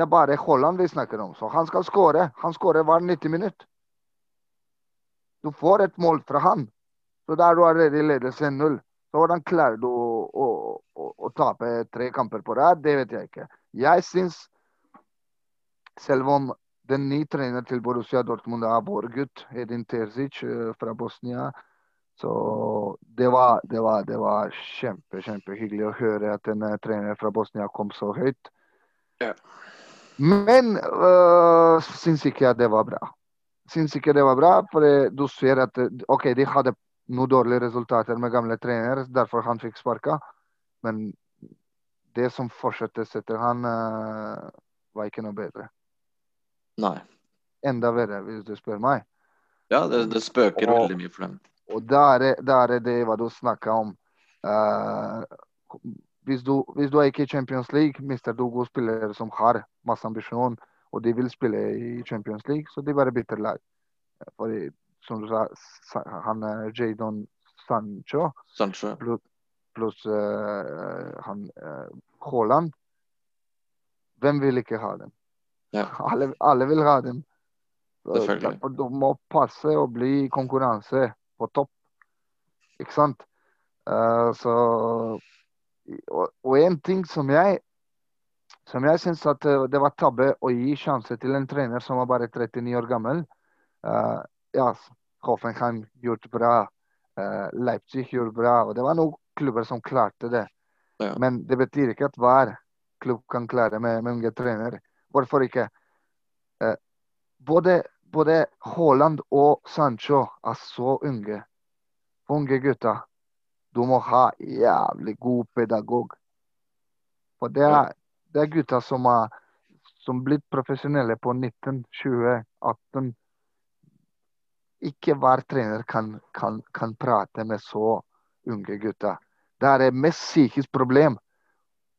Det er bare Haaland vi snakker om. Så han skal skåre. Han skårer hver 90 minutt. Du får et mål fra han. Så da er du allerede i ledelse 1-0. Så hvordan klarer du å, å, å, å, tape tre kamper på rad? Det vet jeg ikke. Jeg syns, selv om den nye treneren til Borussia Dortmund er vår gutt, Edin Terzic eh, fra Bosnia, så det var, det var, det var kjempe, kjempehyggelig å høre at en trener fra Bosnia kom så høyt. Ja. Men uh, syns ikke jeg det var bra. Syns ikke det var bra, for du ser at OK, de hadde noen dårlige resultater med gamle trenere, derfor han fikk sparka. Men det som fortsatte etter han, uh, var ikke noe bedre. Nei. Enda verre, hvis du spør meg. Ja, det, det spøker og, veldig mye for dem. Og der er, der er det hva du snakka om. Uh, hvis, du, hvis, du, er ikke i Champions League, mister du gode spillere som har masse ambisjon, og de vil spille i Champions League, så de bare bytter lag. Fordi, som du sa, han er Jadon Sancho, Sancho. pluss plus, uh, han uh, Haaland. Hvem vil ikke ha dem? Ja. Alle, alle, vil ha dem. Derfor du må passe og bli konkurranse på topp. Ikke sant? Uh, så og, en ting som jeg som jeg syns at eh, det var tabbe å gi sjanse til en trener som var bare 39 år gammel. Uh, ja, Hoffenheim gjorde bra. Uh, Leipzig gjorde bra. og Det var noen klubber som klarte det. Ja. Men det betyr ikke at hver klubb kan klare med, med unge trenere. Hvorfor ikke? Uh, både, både Haaland og Sancho er så unge. Unge gutter. Du må ha jævlig god pedagog. For det er, det er gutter som er som blitt profesjonelle på 19, 20, 18. Ikke hver trener kan, kan, kan prate med så unge gutter. Det er det mest psykisk problem.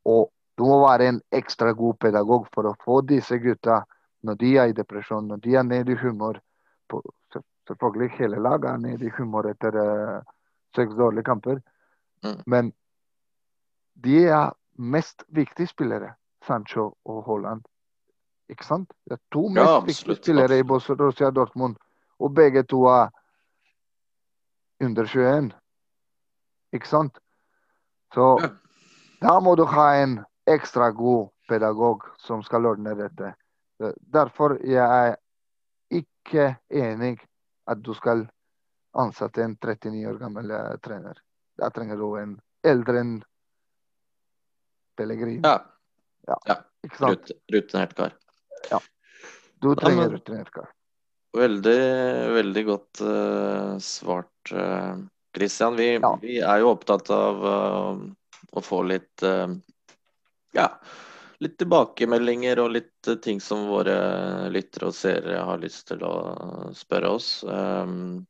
Og du må være en ekstra god pedagog for å få disse gutta, når de er i depresjon, når de er nede i humør på, Selvfølgelig hele laget er nede i humør etter uh, seks dårlige kamper. Mm. Men de er mest viktige spillere, Sancho og Haaland. Ikke sant? Det er to mest Ja, viktige spillere i. Borussia Dortmund. Og begge to er under 21. Ikke sant? Så Ja. da må du ha en ekstra god pedagog som skal ordne dette. Derfor jeg er ikke enig at du skal ansette en 39 år gammel eh, trener. Da trenger du en eldre enn Pellegrin. Ja, Ikke sant? rut, rutinert kar. Du trenger men- rutinert kar. Veldig, veldig godt uh, svart, uh, Christian. Vi, Ja. vi er jo opptatt av uh, å få litt uh, ja, litt tilbakemeldinger og litt eh, ting som våre lyttere og seere har lyst til å spørre oss. Um,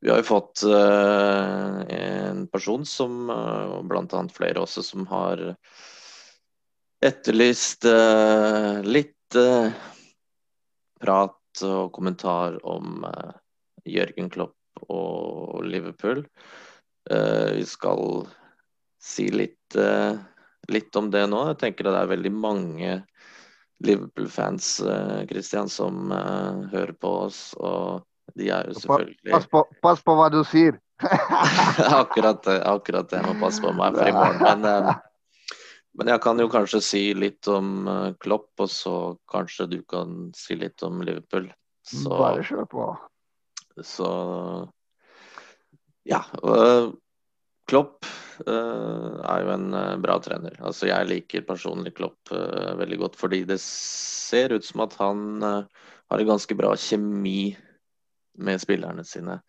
vi har jo fått uh, en person som, uh, bl.a. flere også, som har etterlyst uh, litt eh, prat og kommentar om eh, Jørgen Klopp og Liverpool. Eh, vi skal si litt, eh, litt om det nå. Jeg tenker det er veldig mange Liverpool-fans eh, Christian, som eh, hører på oss, og de er jo selvfølgelig Pass på, pass på hva du sier. akkurat. Akkurat det. Jeg må passe på meg for i morgen. Men, eh, men jeg kan jo kanskje si litt om eh, Klopp, og så kanskje du kan si litt om Liverpool. Så, Bare kjør på. så ja. øh, Klopp er jo en bra trener. Altså Jeg liker personlig Klopp veldig godt, fordi det ser ut som at han har en ganske bra kjemi med spillerne sine.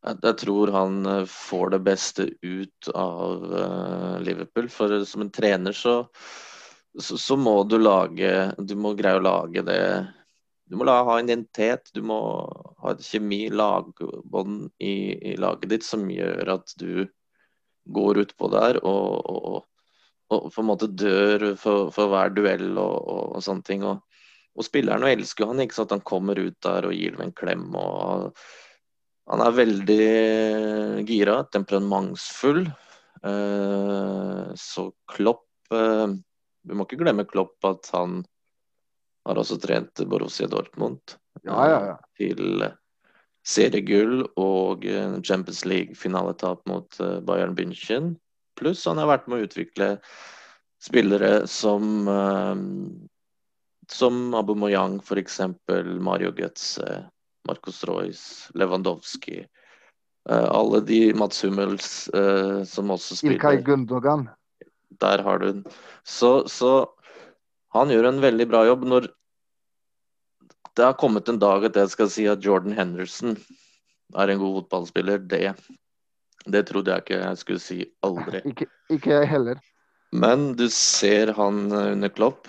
Jeg, tror han øh, får det beste ut av øh, Liverpool. For som en trener så, så, så må du lage Du må greie å lage det du må la, ha en identitet, du må ha et kjemi, lagbånd i, i laget ditt som gjør at du går utpå der og, og, og på en måte dør for, for hver duell og, og, og sånne ting. Og, og spillerne elsker jo han, ikke sant. Han kommer ut der og gir dem en klem. og Han er veldig gira, temperamentsfull. Eh, så Klopp eh, Vi må ikke glemme Klopp at han har også trent Borussia Dortmund Ja, ja, ja. til seriegull og eh, Champions League-finaletap mot eh, Bayern München. Pluss han har vært med å utvikle spillere som eh, som Abu Moyang f.eks., Mario Götze, Marcos Royce, Lewandowski. Eh, alle de Mats Hummels eh, som også spiller Ilkay. Gundogan. Der har du den. Så, så han gjør en veldig bra jobb når det har kommet en dag at jeg skal si at Jordan Henderson er en god fotballspiller. Det, det trodde jeg ikke jeg skulle si aldri. Ikke, ikke jeg heller. Men du ser han eh, under Klopp.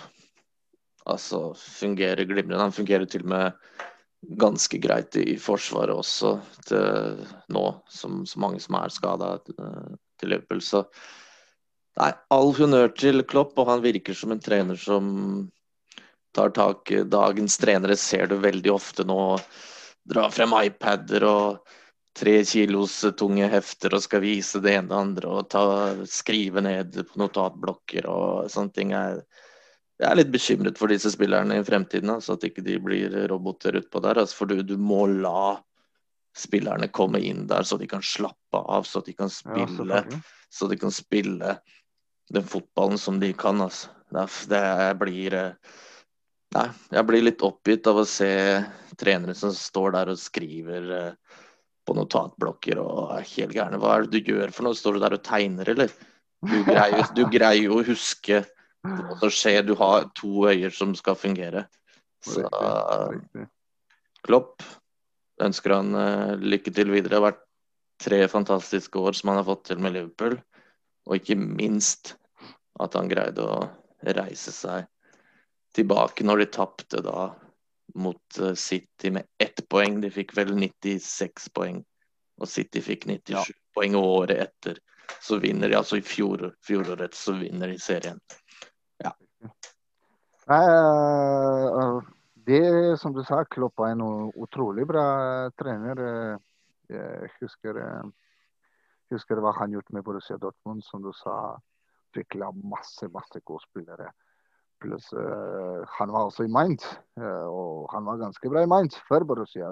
Altså fungerer glimrende. Han fungerer til og med ganske greit i forsvaret også til nå, som så mange som er skada til Liverpool. Så nei, all honnør til Klopp, og han virker som en trener som tar tak dagens trenere. Ser du veldig ofte nå dra frem iPader og tre kilos tunge hefter og skal vise det ene og det andre og ta, skrive ned på notatblokker og sånne ting. Jeg, jeg er litt bekymret for disse spillerne i fremtiden, altså at ikke de blir roboter utpå der. Altså, for du, du må la spillerne komme inn der så de kan slappe av, så de kan spille ja, så de kan spille den fotballen som de kan. Altså. Det, det blir eh, Nei, jeg blir litt oppgitt av å se trenere som står der og skriver eh, på notatblokker og er helt gærne. Hva er det du gjør for noe? Står du der og tegner, eller? Du greier, du greier jo å huske hva må skje. Du har to øyer som skal fungere. Så Klopp ønsker han uh, lykke til videre. Det har vært tre fantastiske år som han har fått til med Liverpool. Og ikke minst at han greide å reise seg tilbake når de tapte da mot uh, City med ett poeng. De fikk vel 96 poeng, og City fikk 97 ja. poeng året etter. Så vinner de altså i fjor, fjoråret, så vinner de serien. Ja. Nei, det som du sa, Klopp er en utrolig bra trener. Jeg husker, husker hva han gjorde med Borussia Dortmund, som du sa. Fikk masse, masse gode spillere. Pluss uh, han var også i Mainz, og han var ganske bra i Mainz før Borussia.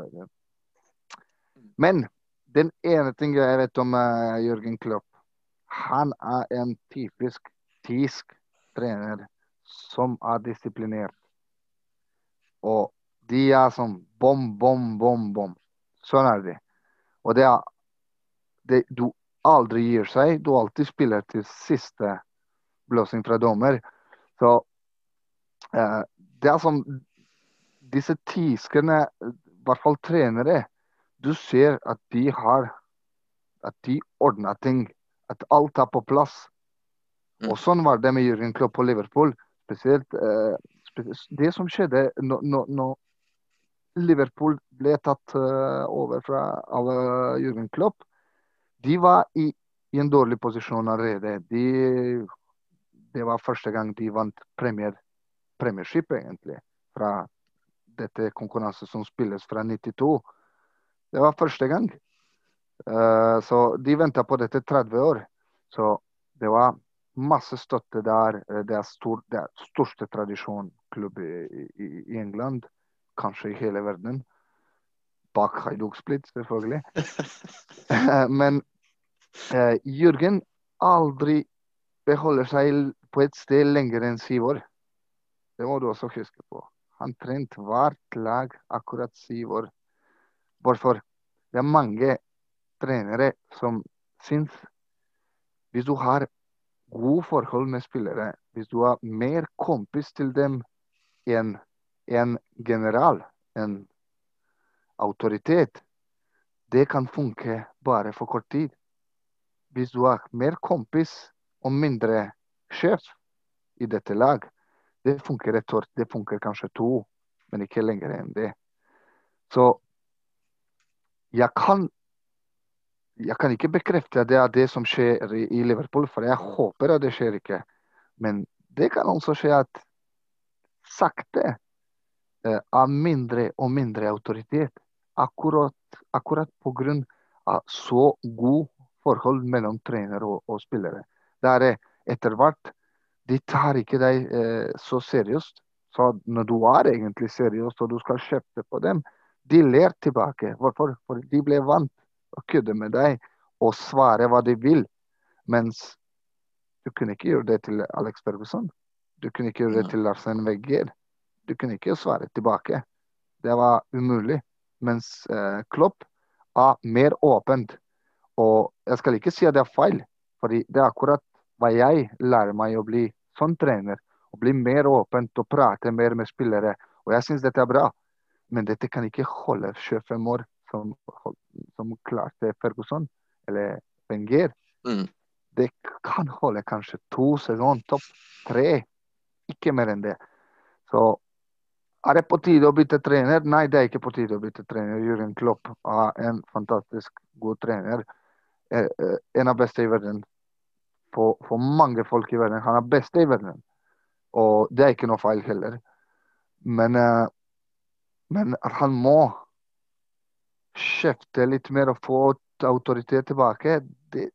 Men den ene ting jeg vet om Jørgen Klopp, han er en typisk tysk trener som er disiplinert. Og de er sånn bom, bom, bom, bom. Sånn er det. Og det er det, Du aldri gir seg. Du alltid spiller til siste blåsing fra dommer. Så eh, det er som Disse tyskerne, i hvert fall trenere, du ser at de har At de ordner ting. At alt er på plass. Mm. Og sånn var det med Jürgen Klopp og Liverpool. Spesielt eh, det som skjedde når Liverpool ble tatt uh, over fra, av uh, Jürgen Klopp, de var i, i, en dårlig posisjon allerede. De, det var første gang de vant premier, premiership, egentlig. Fra dette konkurransen som spilles fra 92. Det var første gang. Uh, så de venta på dette 30 år. Så det var masse støtte der. Eh, det er, stor, det er største tradisjonklubb i, i, i, England, kanskje i hele verden. Bak Haiduk Split, selvfølgelig. Men eh, Jørgen aldri beholder seg på et sted lenger enn syv år. Det må du også huske på. Han trente hvert lag akkurat syv år. Hvorfor? Det er mange trenere som syns hvis du har god forhold med spillere, hvis du har mer kompis til dem enn en general, en autoritet, det kan funke bare for kort tid. Hvis du har mer kompis og mindre sjef i dette lag, det funker et år, det funker kanskje to, men ikke lenger enn det. Så jeg kan jeg kan ikke bekrefte at det er det som skjer i Liverpool, for jeg håper at det skjer ikke. Men det kan også skje at sakte eh, er mindre og mindre autoritet. Akkurat, akkurat pga. så god forhold mellom trener og, og spillere. Der eh, etter hvert de tar ikke deg eh, så seriøst. Så når du er egentlig seriøs og du skal kjøpe på dem, de ler tilbake. Hvorfor? For de ble vant og kødde med deg og svare hva de vil. Mens du kunne ikke gjøre det til Alex Ferguson. Du kunne ikke gjøre det til Larsen Wegger. Du kunne ikke svare tilbake. Det var umulig. Mens eh, Klopp er mer åpent. Og jeg skal ikke si at det er feil, for det er akkurat hva jeg lærer meg å bli som trener. Å bli mer åpent og prate mer med spillere. Og jeg syns dette er bra. Men dette kan ikke holde 25 år som, som klarte Ferguson eller Wenger. Mm. Det kan holde kanskje to sesonger, topp tre. Ikke mer enn det. Så er det på tide å bytte trener? Nei, det er ikke på tide å bytte trener. Jürgen Klopp er en fantastisk god trener. Eh, eh, en av beste i verden. For, for, mange folk i verden. Han er beste i verden. Og det er ikke noe feil heller. Men, eh, men han må kjøpte litt mer og få autoritet tilbake, det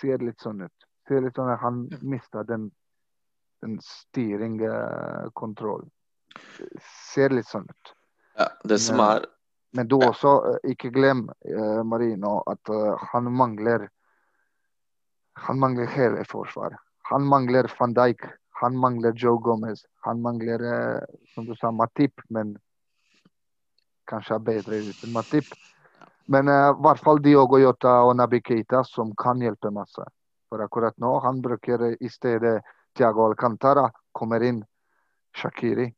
ser litt sånn ut. Det Ser litt sånn at Han mista den, den styringskontrollen. Ser litt sånn ut. Ja, det som er Men du også, eh, ikke glem uh, Marino, at uh, han mangler Han mangler hele forsvaret. Han mangler van Dijk. Han mangler Joe Gomez. Han mangler, som du sa, Matip, men kanskje er bedre uten Matip. Men i uh, hvert fall Diogo Jota og Nabi Keita som kan hjelpe masse. For akkurat nå han bruker i stedet Tiago Alcantara, kommer inn Shakiri.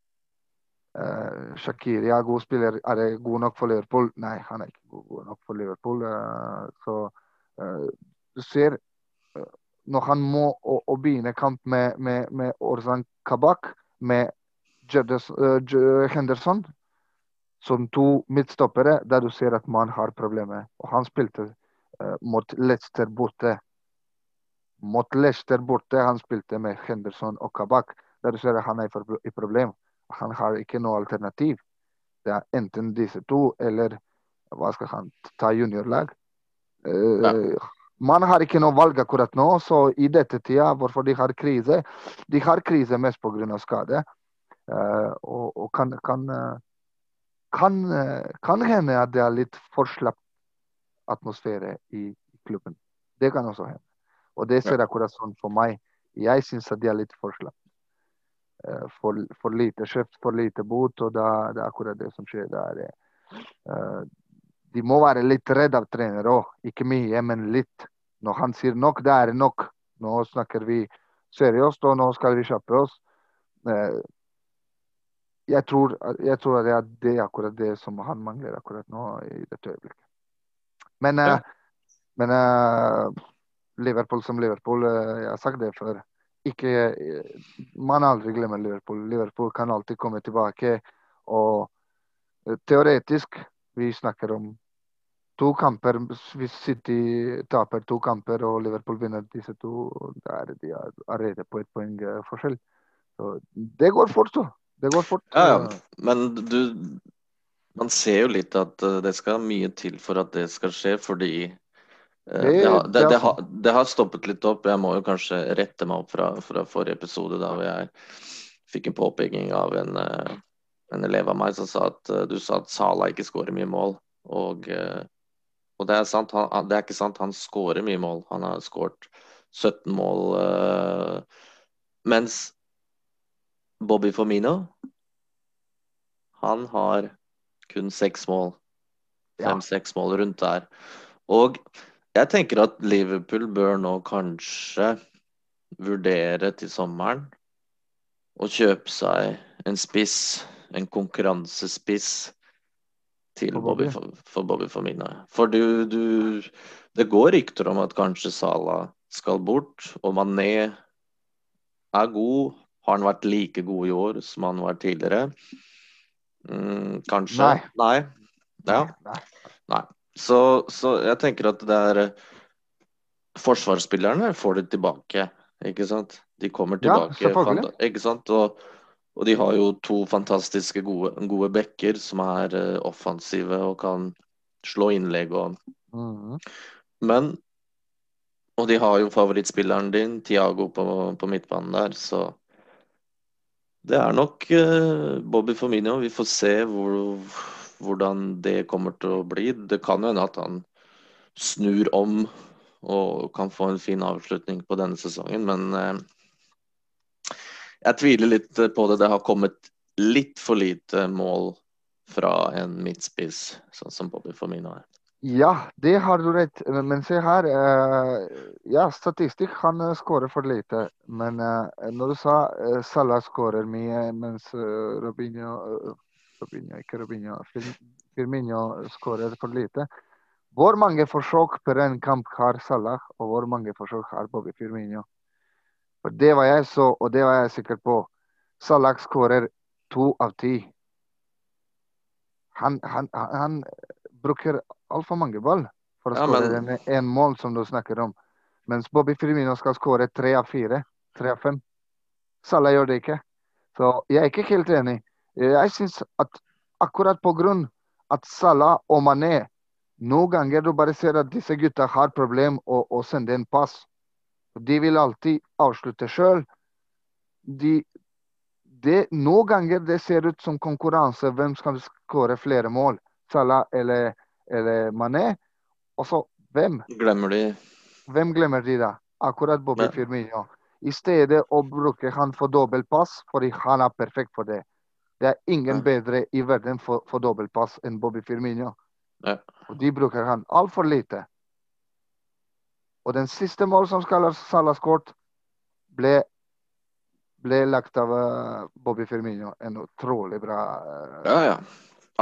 Uh, Shakiri er god spiller. Er det god nok for Liverpool? Nei, han er ikke god, nok for Liverpool. Uh, så du ser når han må å, å begynne kamp med, med, med Orzan Kabak, med Henderson som to midtstoppere, der du ser at man har problemer. Og han spilte mot Leicester borte. Mot Leicester borte han spilte med Henderson og Kabak. Der du ser at han er i problem. Han har ikke noe alternativ. Det er enten disse to eller hva skal han ta juniorlag. Uh, ja. Man har ikke noe valg akkurat nå, så i dette tida, hvorfor de har krise De har krise mest pga. skade. Uh, og, og kan, kan, uh, kan, kan, hende at det er litt for slapp atmosfære i, klubben. Det kan også hende. Og det ser akkurat sånn for meg. Jeg syns at de er litt for slapp. Eh, for, for, lite kjøpt, for lite bot, og da, det er akkurat det som skjer der. Uh, de må være litt redd av trenere òg. Ikke mye, men litt. Når han sier nok, det er nok. Nå snakker vi seriøst, og nå skal vi kjappe oss. Uh, jeg, tror, jeg tror det er det akkurat det som han mangler akkurat nå i dette øyeblikket. Men, uh, men uh, Liverpool som Liverpool, jeg har sagt det før ikke Man aldri glemmer Liverpool. Liverpool kan alltid komme tilbake. Og teoretisk, vi snakker om to kamper. Hvis City taper to kamper og Liverpool vinner disse to, da er de allerede på et poeng forskjell. Så det går fort, så. Det går fort. Ja, ja. Men du Man ser jo litt at eh, det skal mye til for at det skal skje, fordi Eh, det, det, har, det, har, det, har, stoppet litt opp. Jeg må jo kanskje rette meg opp fra, fra forrige episode, da jeg fikk en påpeking av en, eh, en, elev av meg som sa at du sa at Sala ikke skårer mye mål. Og, og det er sant, han, det er ikke sant. Han skårer mye mål. Han har skåret 17 mål. Mens Bobby Formino, han har kun seks mål. Fem-seks ja. mål rundt der. Og jeg tenker at Liverpool bør nå kanskje vurdere til sommeren å kjøpe seg en spiss, en konkurransespiss, til Bobby, for, for Bobby Firmino. For du, du Det går rykter om at kanskje Salah skal bort, og Mané er god. Har han vært like god i år som han var tidligere? Mm, kanskje? Nei. Nei. Ja. Nei. Nei. Så, så, jeg tenker at det er eh, Forsvarsspillerne får det tilbake, ikke sant? De kommer tilbake. Ja, ikke sant? Og, og, de har jo to fantastiske gode, gode bekker som er uh, offensive og kan slå innlegg og mm. Men Og de har jo favorittspilleren din, Tiago, på, på midtbanen der, så det er nok uh, Bobby Firmino. Vi får se hvor hvordan det kommer til å bli. Det kan jo hende at han snur om og kan få en fin avslutning på denne sesongen, men eh, jeg tviler litt på det. Det har kommet litt for lite mål fra en midtspiss, sånn som Bobby Firmino er. Ja, det har du rett. Men se her. Eh, ja, statistikk han eh, skårer for lite. Men når du sa Salah skårer mye, mens Robinho Robinho, ikke Robinho. Firmino skårer for lite. Hvor mange forsøk per en kamp har Salah, og hvor mange forsøk har Bobby Firmino? For Det var jeg så, og det var jeg sikker på. Salah skårer to av ti. Han, han, han bruker altfor mange ball for å ja, skåre men... en mål, som du snakker om. Mens Bobby Firmino skal skåre tre av fire. Tre av fem. Salah gjør det ikke. Så jeg er ikke helt enig. Jeg syns at akkurat på grunn at Salah og Mané noen ganger du bare ser at disse gutta har problem å, å sende en pass. De vil alltid avslutte sjøl. De, de, noen ganger det ser ut som konkurranse. Hvem skal skåre flere mål? Salah eller, eller Mané? Og så hvem? Glemmer de Hvem glemmer de da? Akkurat Bobby Firmino. I stedet å bruke han for dobbeltpass, fordi han er perfekt for det. Det er ingen bedre i verden for, for dobbeltpass enn Bobby Firmino. Ja. Og de bruker han altfor lite. Og den siste mål som Salah skåret, ble, ble lagt av uh, Bobby Firmino. En utrolig bra uh, Ja, ja.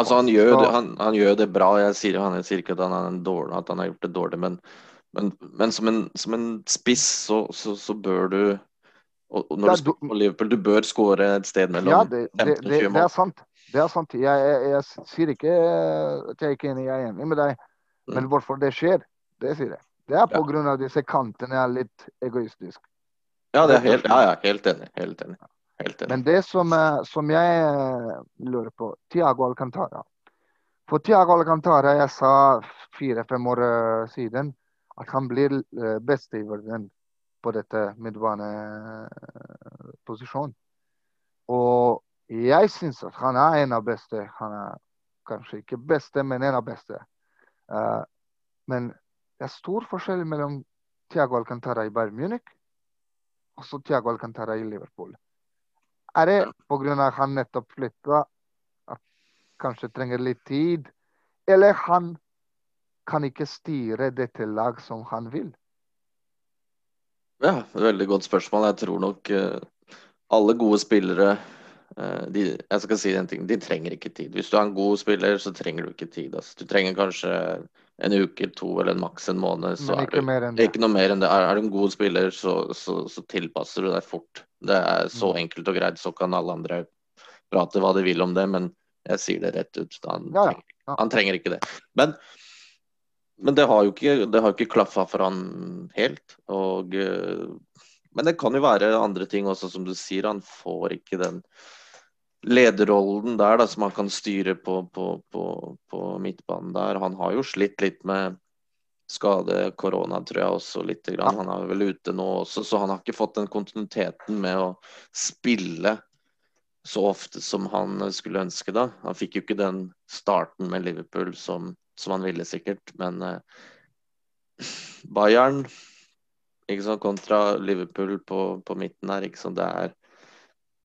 Altså, han gjør, det, han, han gjør det bra. Jeg sier, han, jeg sier ikke at han, dårlig, at han har gjort det dårlig, men, men, men som, en, som, en, spiss så, så, så bør du og, og når du spiller på Liverpool, du bør skåre et sted mellom ja, det, 15 og 20 mål. Det er sant. Det er sant. Jeg, jeg, jeg, sier ikke at jeg ikke er enig, jeg er enig med deg. Mm. Men hvorfor det skjer, det sier jeg. Det er pga. Ja. disse kantene er litt egoistisk. Ja, det er helt, ja, ja, helt enig. Helt enig. Helt enig. Men det som, som, jeg eh, lurer på Tiago Alcantara. For Tiago Alcantara, jeg sa fire-fem år eh, siden at han blir best i verden på dette midtbaneposisjonen. Og jeg syns at han er en av beste. Han er kanskje ikke beste, men en av beste. Uh, men det er stor forskjell mellom Tiago Alcantara i Bayern Munich og så Tiago Alcantara i Liverpool. Er det pga. at han nettopp flytta, at kanskje trenger litt tid? Eller han kan ikke styre dette lag som han vil? Ja, veldig godt spørsmål. Jeg tror nok uh, alle gode spillere uh, de, Jeg skal si en ting, de trenger ikke tid. Hvis du er en god spiller, så trenger du ikke tid. Altså. Du trenger kanskje en uke, to eller maks en måned. Så er du, ikke noe mer enn det. Er, du en god spiller, så, så, så, tilpasser du deg fort. Det er så mm. enkelt og greit. Så kan alle andre prate hva de vil om det, men jeg sier det rett ut. Han, ja, ja. Trenger, han trenger ikke det. Men men det har jo ikke, det ikke klaffa for han helt. Og, eh, men det kan jo være andre ting også, som du sier. Han får ikke den lederrollen der da, som han kan styre på, på, på, på midtbanen der. Han har jo slitt litt med skade, korona tror jeg også lite Grann. Han er vel ute nå også, så han har ikke fått den kontinuiteten med å spille så ofte som han skulle ønske. da. Han fikk jo ikke den starten med Liverpool som som han ville sikkert. Men eh, Bayern sant, kontra Liverpool på, på midten her, det er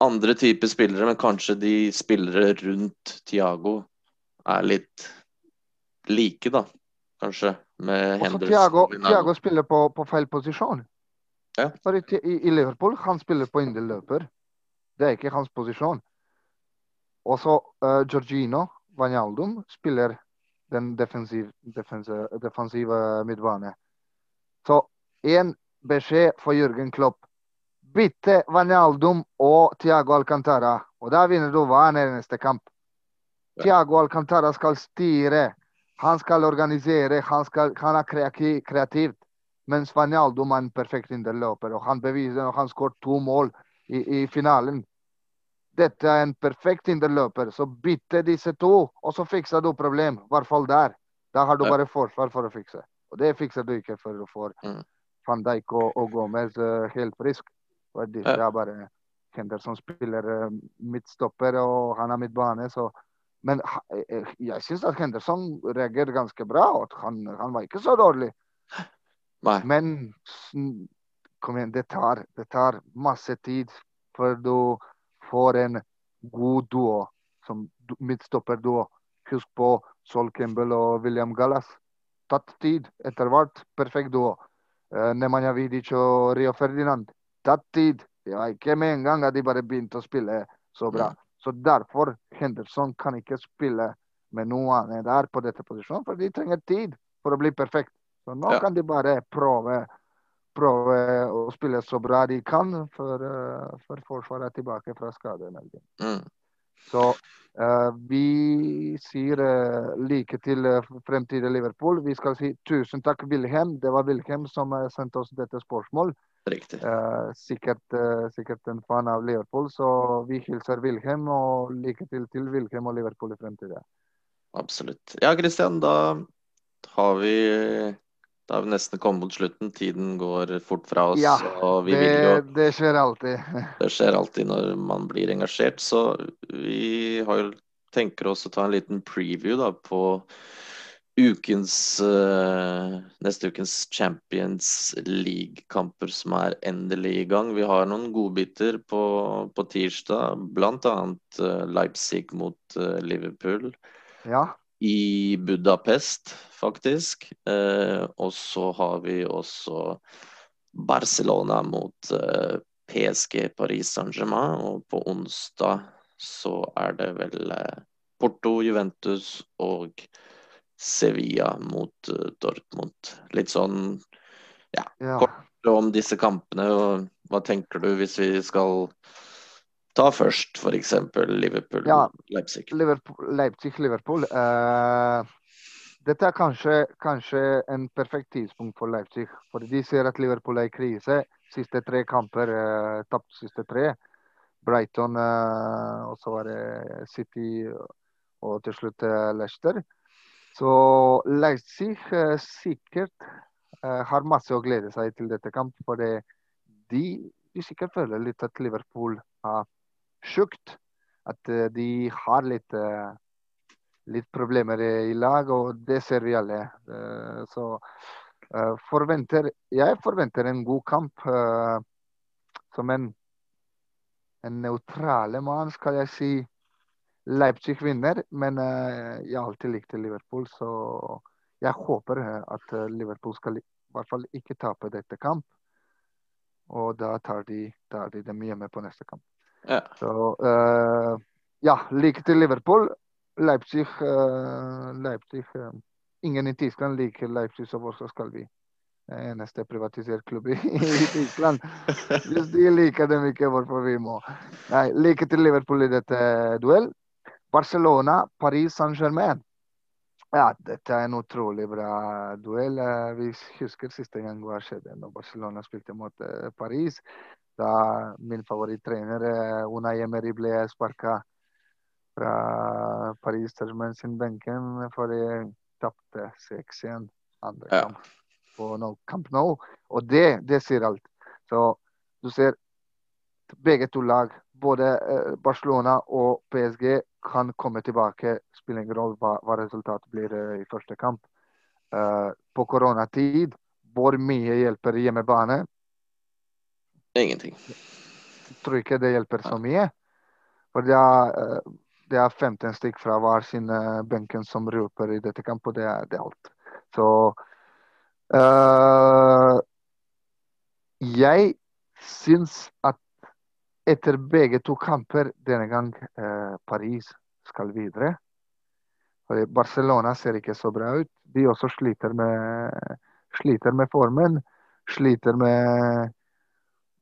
andre typer spillere, men kanskje de spillere rundt Tiago er litt like, da. Kanskje. Med Henderson. Thiago, Thiago spiller på, på, feil posisjon. Ja. For i, i, Liverpool han spiller på indreløper. Det er ikke hans posisjon. Og så uh, Georgino Vanjaldum spiller den defensiv, defensive, defensive midtbane. Så én beskjed for Jørgen Klopp. Bytte Vanaldum og Tiago Alcantara. Og da vinner du hver neste kamp. Tiago Alcantara skal styre. Han skal organisere. Han, skal, han er kreativ. Mens Vanaldum er en perfekt inderløper. Og han beviser når han skåret to mål i, i finalen. Dette er en perfekt inderløper. Så bytte disse to, og så fikser du problem. I hvert fall der. Da har du bare forsvar for å fikse. Og det fikser du ikke før du får mm. van Dijk og, og Gomez uh, helt frisk. Disse er bare Henderson spiller uh, midtstopper, og han er midtbane. så men eh, jeg syns at Henderson reagerer ganske bra. og han, han var ikke så dårlig. Nei. Men kom igjen, det tar, det tar masse tid før du får en god duo som midtstopperduo. Husk på Sol Campbell og William Gallas. Tatt tid etter hvert. Perfekt duo. Nemanja Vidic og Rio Ferdinand. Tatt tid. Det var ikke med en gang at de bare begynte å spille så bra. Ja. Så derfor Henderson kan ikke spille med noen der på dette posisjonen, for de trenger tid for å bli perfekt. Så nå ja. kan de bare prøve prøve å spille så bra de kan for, uh, for Forsvaret tilbake fra skademelding. Mm. Så uh, vi sier uh, like til fremtidig Liverpool. Vi skal si tusen takk, Wilhelm. Det var Wilhelm som sendte oss dette spørsmål. Riktig. sikkert, sikkert, en fan av Liverpool, så vi hilser Wilhelm og lykke til til Wilhelm og Liverpool i fremtiden. Absolutt. Ja, Kristian, da har vi da har vi nesten kommet mot slutten. Tiden går fort fra oss. Ja, det, jo, det, skjer alltid. Det skjer alltid når man blir engasjert. Så vi har, tenker oss å ta en liten preview da, på ukens uh, neste ukens Champions League-kamper som er endelig i gang. Vi har noen godbiter på, på tirsdag, bl.a. Uh, Leipzig mot uh, Liverpool. Ja. i Budapest, faktisk. Uh, og så har vi også Barcelona mot eh, PSG Paris Saint-Germain. Og på onsdag så er det vel eh, Porto, Juventus og Sevilla mot uh, Dortmund. Litt sånn ja, Ja. kort om disse kampene. og Hva tenker du hvis vi skal ta først f.eks. Liverpool Ja. Leipzig? Liverpool, Leipzig-Liverpool. Eh, dette er kanskje, kanskje en perfekt tidspunkt for Leipzig. For de ser at Liverpool er i krise. Siste tre kamper, uh, tapt siste tre. Brighton, uh, og så var det City og til slutt eh, Leicester. Så Leipzig eh, sikkert eh, har masse å glede seg til dette kamp. For de, sikkert føler litt at Liverpool har sjukt. At eh, de har litt, litt problemer i lag, og det ser vi alle. Så forventer, jeg forventer en god kamp. som en, en nøytral mann, skal jeg si. Leipzig vinner, men eh, jeg har alltid likt Liverpool, så jeg håper eh, at eh, Liverpool skal i hvert fall ikke tape dette kamp. Og da tar de, tar de dem hjemme på neste kamp. Ja. Så uh, ja, likte Liverpool. Leipzig, uh, Leipzig uh, Ingen i Tyskland liker Leipzig, så hvorfor skal vi? Eneste privatisert klubb i, i Tyskland. Hvis de liker dem ikke, hvorfor vi må? Nei, lykke til Liverpool i dette duell. Barcelona, Paris Saint-Germain. Ja, dette er en utrolig bra duell. Eh, Vi husker siste gang hva skjedde når Barcelona spilte mot eh, Paris. Da min favorittrener Una Unai Emery ble sparka fra Paris Saint-Germain sin benken for de tapte 6-1 andre Ja. kamp på no, Camp Nou. Og det, det sier alt. Så du ser begge to lag, både eh, Barcelona og PSG, kan komme tilbake. Spiller ingen rolle hva, hva resultatet blir eh, i første kamp. Uh, på koronatid, hvor mye hjelper hjemmebane? Ingenting. tror ikke det hjelper så mye. For det er, det er 15 stykk fra hver sin benken som roper i dette kamp, og det er, det er alt. Så uh, Jeg syns at etter begge to kamper denne gang eh, Paris skal videre. Barcelona ser ikke så bra ut. De også sliter med, sliter med formen. Sliter med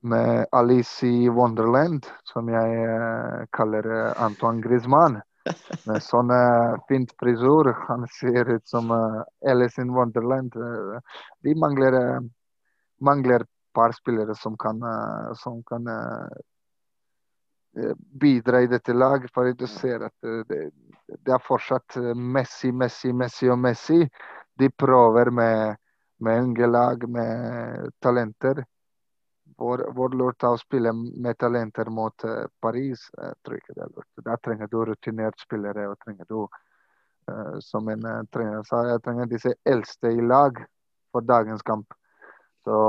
med Alice i Wonderland, som jeg eh, kaller eh, Antoine Griezmann. Med sånn eh, fint frisur. Han ser ut som uh, Alice in Wonderland. De mangler, mangler par spillere som kan, som kan bidra i dette laget. For du ser at eh, det, det er fortsatt eh, Messi, Messi, Messi og Messi. De prøver med, med unge lag, med talenter. Vår, vår lurt av å spille med talenter mot eh, Paris, jeg tror ikke det er lurt. Da trenger du rutinerte spillere, og trenger du, uh, som en eh, trener sa, jeg trenger disse eldste i lag for dagens kamp. Så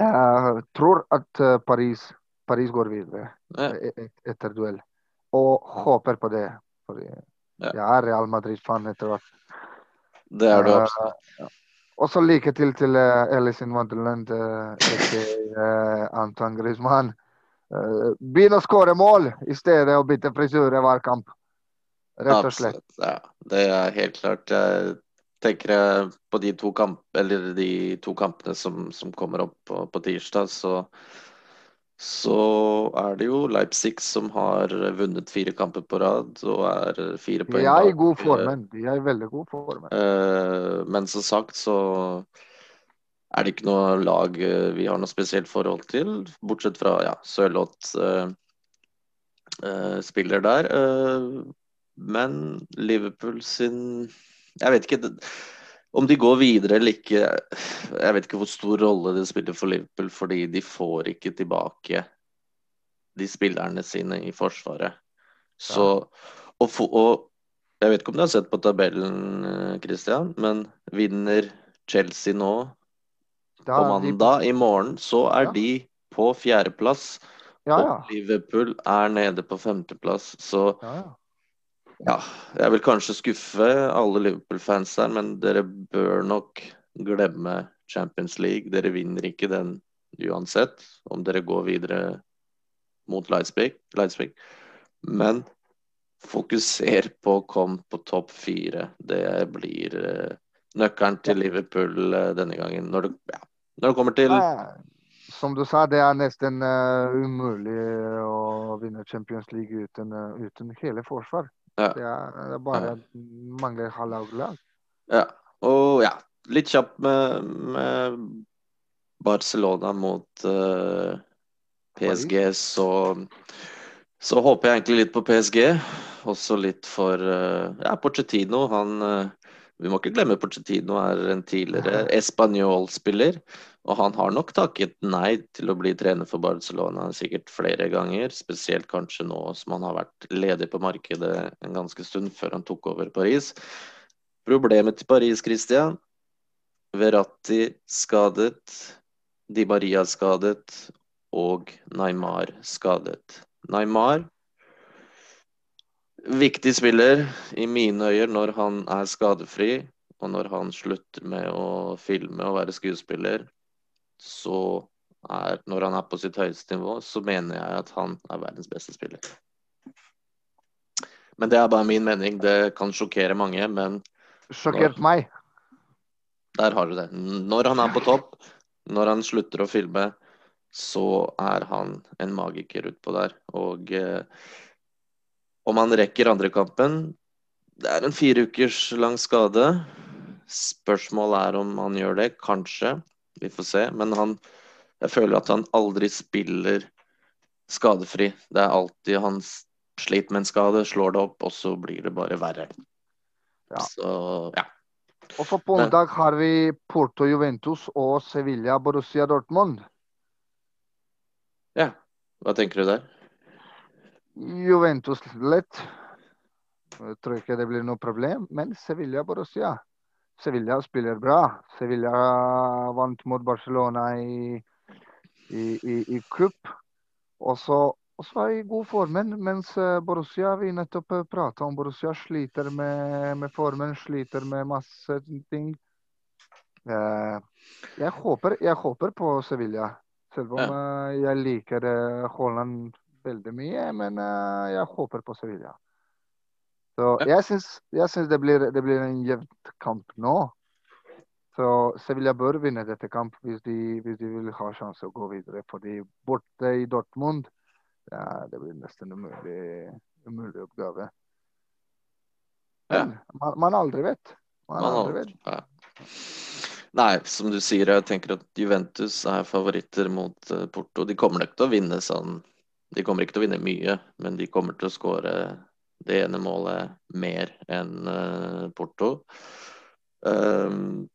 jeg tror at eh, Paris, Paris går videre Ja. e- e- etter duell. Og håper på det. For Ja. jeg er Real Madrid-fan etter hvert. Det er du Eh, absolutt. og så lykke til til uh, Alice in Wonderland, uh, eh, Antoine Griezmann. Uh, Begynn å skåre mål i stedet å bytte frisyre hver kamp. Rett og slett. Ja, det er helt klart. Jeg tenker jeg på de to, kamp, eller de to kampene som, som kommer opp på, på tirsdag, så, så er det jo Leipzig som har vunnet fire kamper på rad og er fire De er i god formen. De er i veldig god formen. Eh, men som sagt så er det ikke noe lag eh, vi har noe spesielt forhold til, bortsett fra ja, Sørloth eh, eh, spiller der. Eh, men Liverpool sin Jeg vet ikke om de går videre eller ikke. Jeg vet ikke hvor stor rolle det spiller for Liverpool, fordi de får ikke tilbake de spillerne sine i Forsvaret. Så og, for, og jeg vet ikke om du har sett på tabellen, eh, Christian, men vinner Chelsea nå på de- mandag i morgen, så er Ja. de på fjerdeplass. Ja, ja. Og Liverpool er nede på femteplass. Så ja, ja. Ja, jeg vil kanskje skuffe alle Liverpool-fans her, men dere bør nok glemme Champions League. Dere vinner ikke den uansett, om dere går videre mot Lightspeak. Men fokuser på å komme på topp fire. Det blir uh, nøkkelen til Liverpool uh, denne gangen. Når det, ja, når det kommer til Som du sa, det er nesten uh, umulig å vinne Champions League uten, uten hele forsvar. Ja. Er, det bare mangler halvlag. Ja. Og ja, litt kjapt med, med Barcelona mot PSG, så så håper jeg egentlig litt på PSG. Også litt for uh, ja, Porcetino. Han uh, Vi må ikke glemme Porcetino er en tidligere espanjol-spiller. Og han har nok takket nei til å bli trener for Barcelona sikkert flere ganger. Spesielt kanskje nå som han har vært ledig på markedet en ganske stund før han tok over Paris. Problemet til Paris, Christian Verratti skadet. Di Maria skadet. Og Neymar skadet. Neymar. Viktig spiller i mine øyer når han er skadefri, og når han slutter med å filme og være skuespiller. Så er, når han er på sitt høyeste nivå, så mener jeg at han er verdens beste spiller. Men det er bare min mening. Det kan sjokkere mange, men Sjokkert meg. Der har du det. Når han er på topp, når han slutter å filme, så er han en magiker utpå der. Og eh, om han rekker andre kampen Det er en fire ukers lang skade. Spørsmålet er om han gjør det. Kanskje. Vi får se. Men han Jeg føler at han aldri spiller skadefri. Det er alltid han sliter med en skade, slår det opp, og så blir det bare verre. Ja. Så ja. Og for på onsdag har vi Porto Juventus og Sevilla Borussia Dortmund. Ja, hva tenker du der? Juventus lett. Jeg tror ikke det blir noe problem. Men Sevilla Borussia. Sevilla spiller bra. Sevilla vant mot Barcelona i, i, i, i cup. Og så i god formen, mens eh, Borussia vi nettopp eh, prata om Borussia sliter med, med, formen, sliter med masse ting. Eh, jeg håper, jeg håper på Sevilla. Selv om. Jeg liker Haaland veldig mye, men jeg håper på Sevilla. Så jeg syns, det, blir, det blir en jevn kamp nå. Så Sevilla bør vinne dette kamp hvis de, hvis de vil ha sjanse å gå videre. Fordi borte i Dortmund, ja, det blir nesten umulig, umulig oppgave. Ja. man, man, aldri vet. Man, man aldri vet. Ja. Nei, som du sier, jeg tenker at Juventus er favoritter mot uh, Porto. De kommer nok til å vinne sånn De kommer ikke til å vinne mye, men de kommer til å skåre det ene målet mer enn uh, Porto. Um,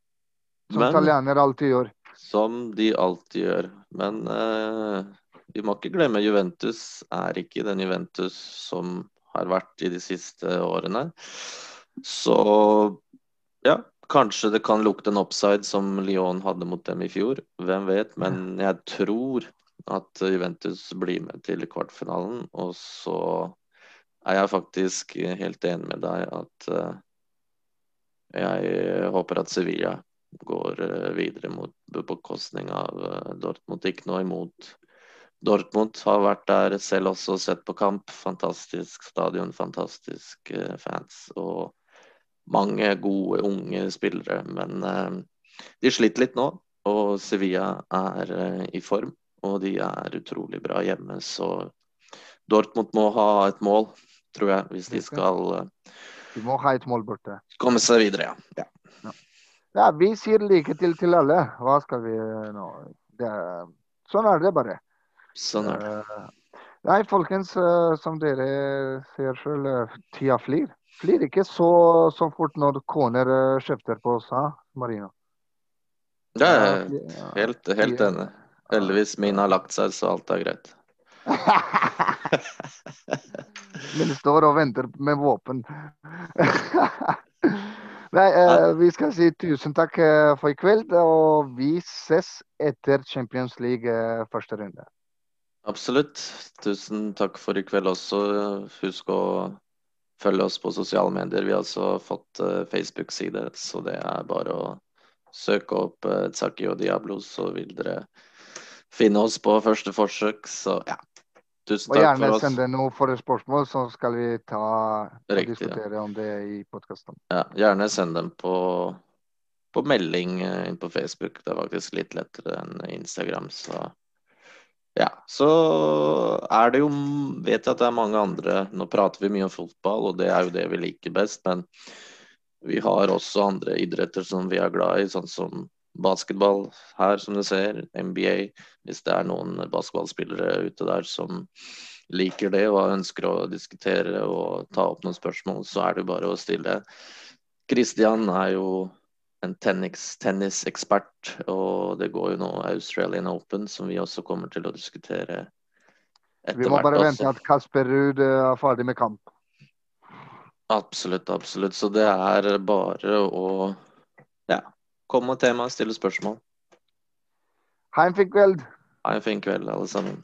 som italiener alltid gjør. Som de alltid gjør. Men uh, vi må ikke glemme Juventus er ikke den Juventus som har vært i de siste årene. Så ja, Kanskje det kan lukte en upside som Lyon hadde mot dem i fjor. Hvem vet. Men jeg tror at Juventus blir med til kvartfinalen. Og så er jeg faktisk helt enig med deg at uh, jeg håper at Sevilla går uh, videre mot bekostning av uh, Dortmund. Ikke noe imot Dortmund. Har vært der selv også, sett på kamp. Fantastisk stadion, fantastisk fans. og mange gode, unge spillere. Men de sliter litt nå, og Sevilla er i form. Og de er utrolig bra hjemme, så Dortmund må ha et mål, tror jeg, hvis de skal De må ha et mål borte. Komme seg videre, ja. ja. ja vi sier lykke til til alle. Hva skal vi nå det, Sånn er det bare. Sånn er det. Nei, folkens, som dere ser sjøl, tida flyr flyr ikke så, så fort når koner eh, kjefter på oss, ha, Marino? Det er helt, helt enig. Heldigvis min har lagt seg, så alt er greit. Min står og venter med våpen. Nei, eh, vi skal si tusen takk eh, for i kveld, og vi ses etter Champions League eh, første runde. Absolutt. Tusen takk for i kveld også. Husk å følge oss på sosiale medier. Vi har også fått uh, Facebook-side, så det er bare å søke opp uh, Tsaki og Diablo, så vil dere finne oss på første forsøk. Så ja, tusen takk for oss. Og gjerne sende noe for spørsmål, så skal vi ta og diskutere ja. om det i podkasten. Ja, gjerne send dem på, på melding uh, inn på Facebook. Det er faktisk litt lettere enn Instagram, så ja, så er det jo Vet jeg at det er mange andre Nå prater vi mye om fotball, og det er jo det vi liker best, men vi har også andre idretter som vi er glad i, sånn som basketball her, som du ser, NBA. Hvis det er noen basketballspillere ute der som liker det og ønsker å diskutere og ta opp noen spørsmål, så er det bare å stille. Christian er jo en tennisekspert. Og det går jo nå Australian Open, som vi også kommer til å diskutere etter hvert. Vi må bare vente at Kasper Ruud er ferdig med kamp. Absolutt, absolutt. Så det er bare å Kom med tema, stille spørsmål. Ha en fin kveld. Ha en fin kveld, alle sammen.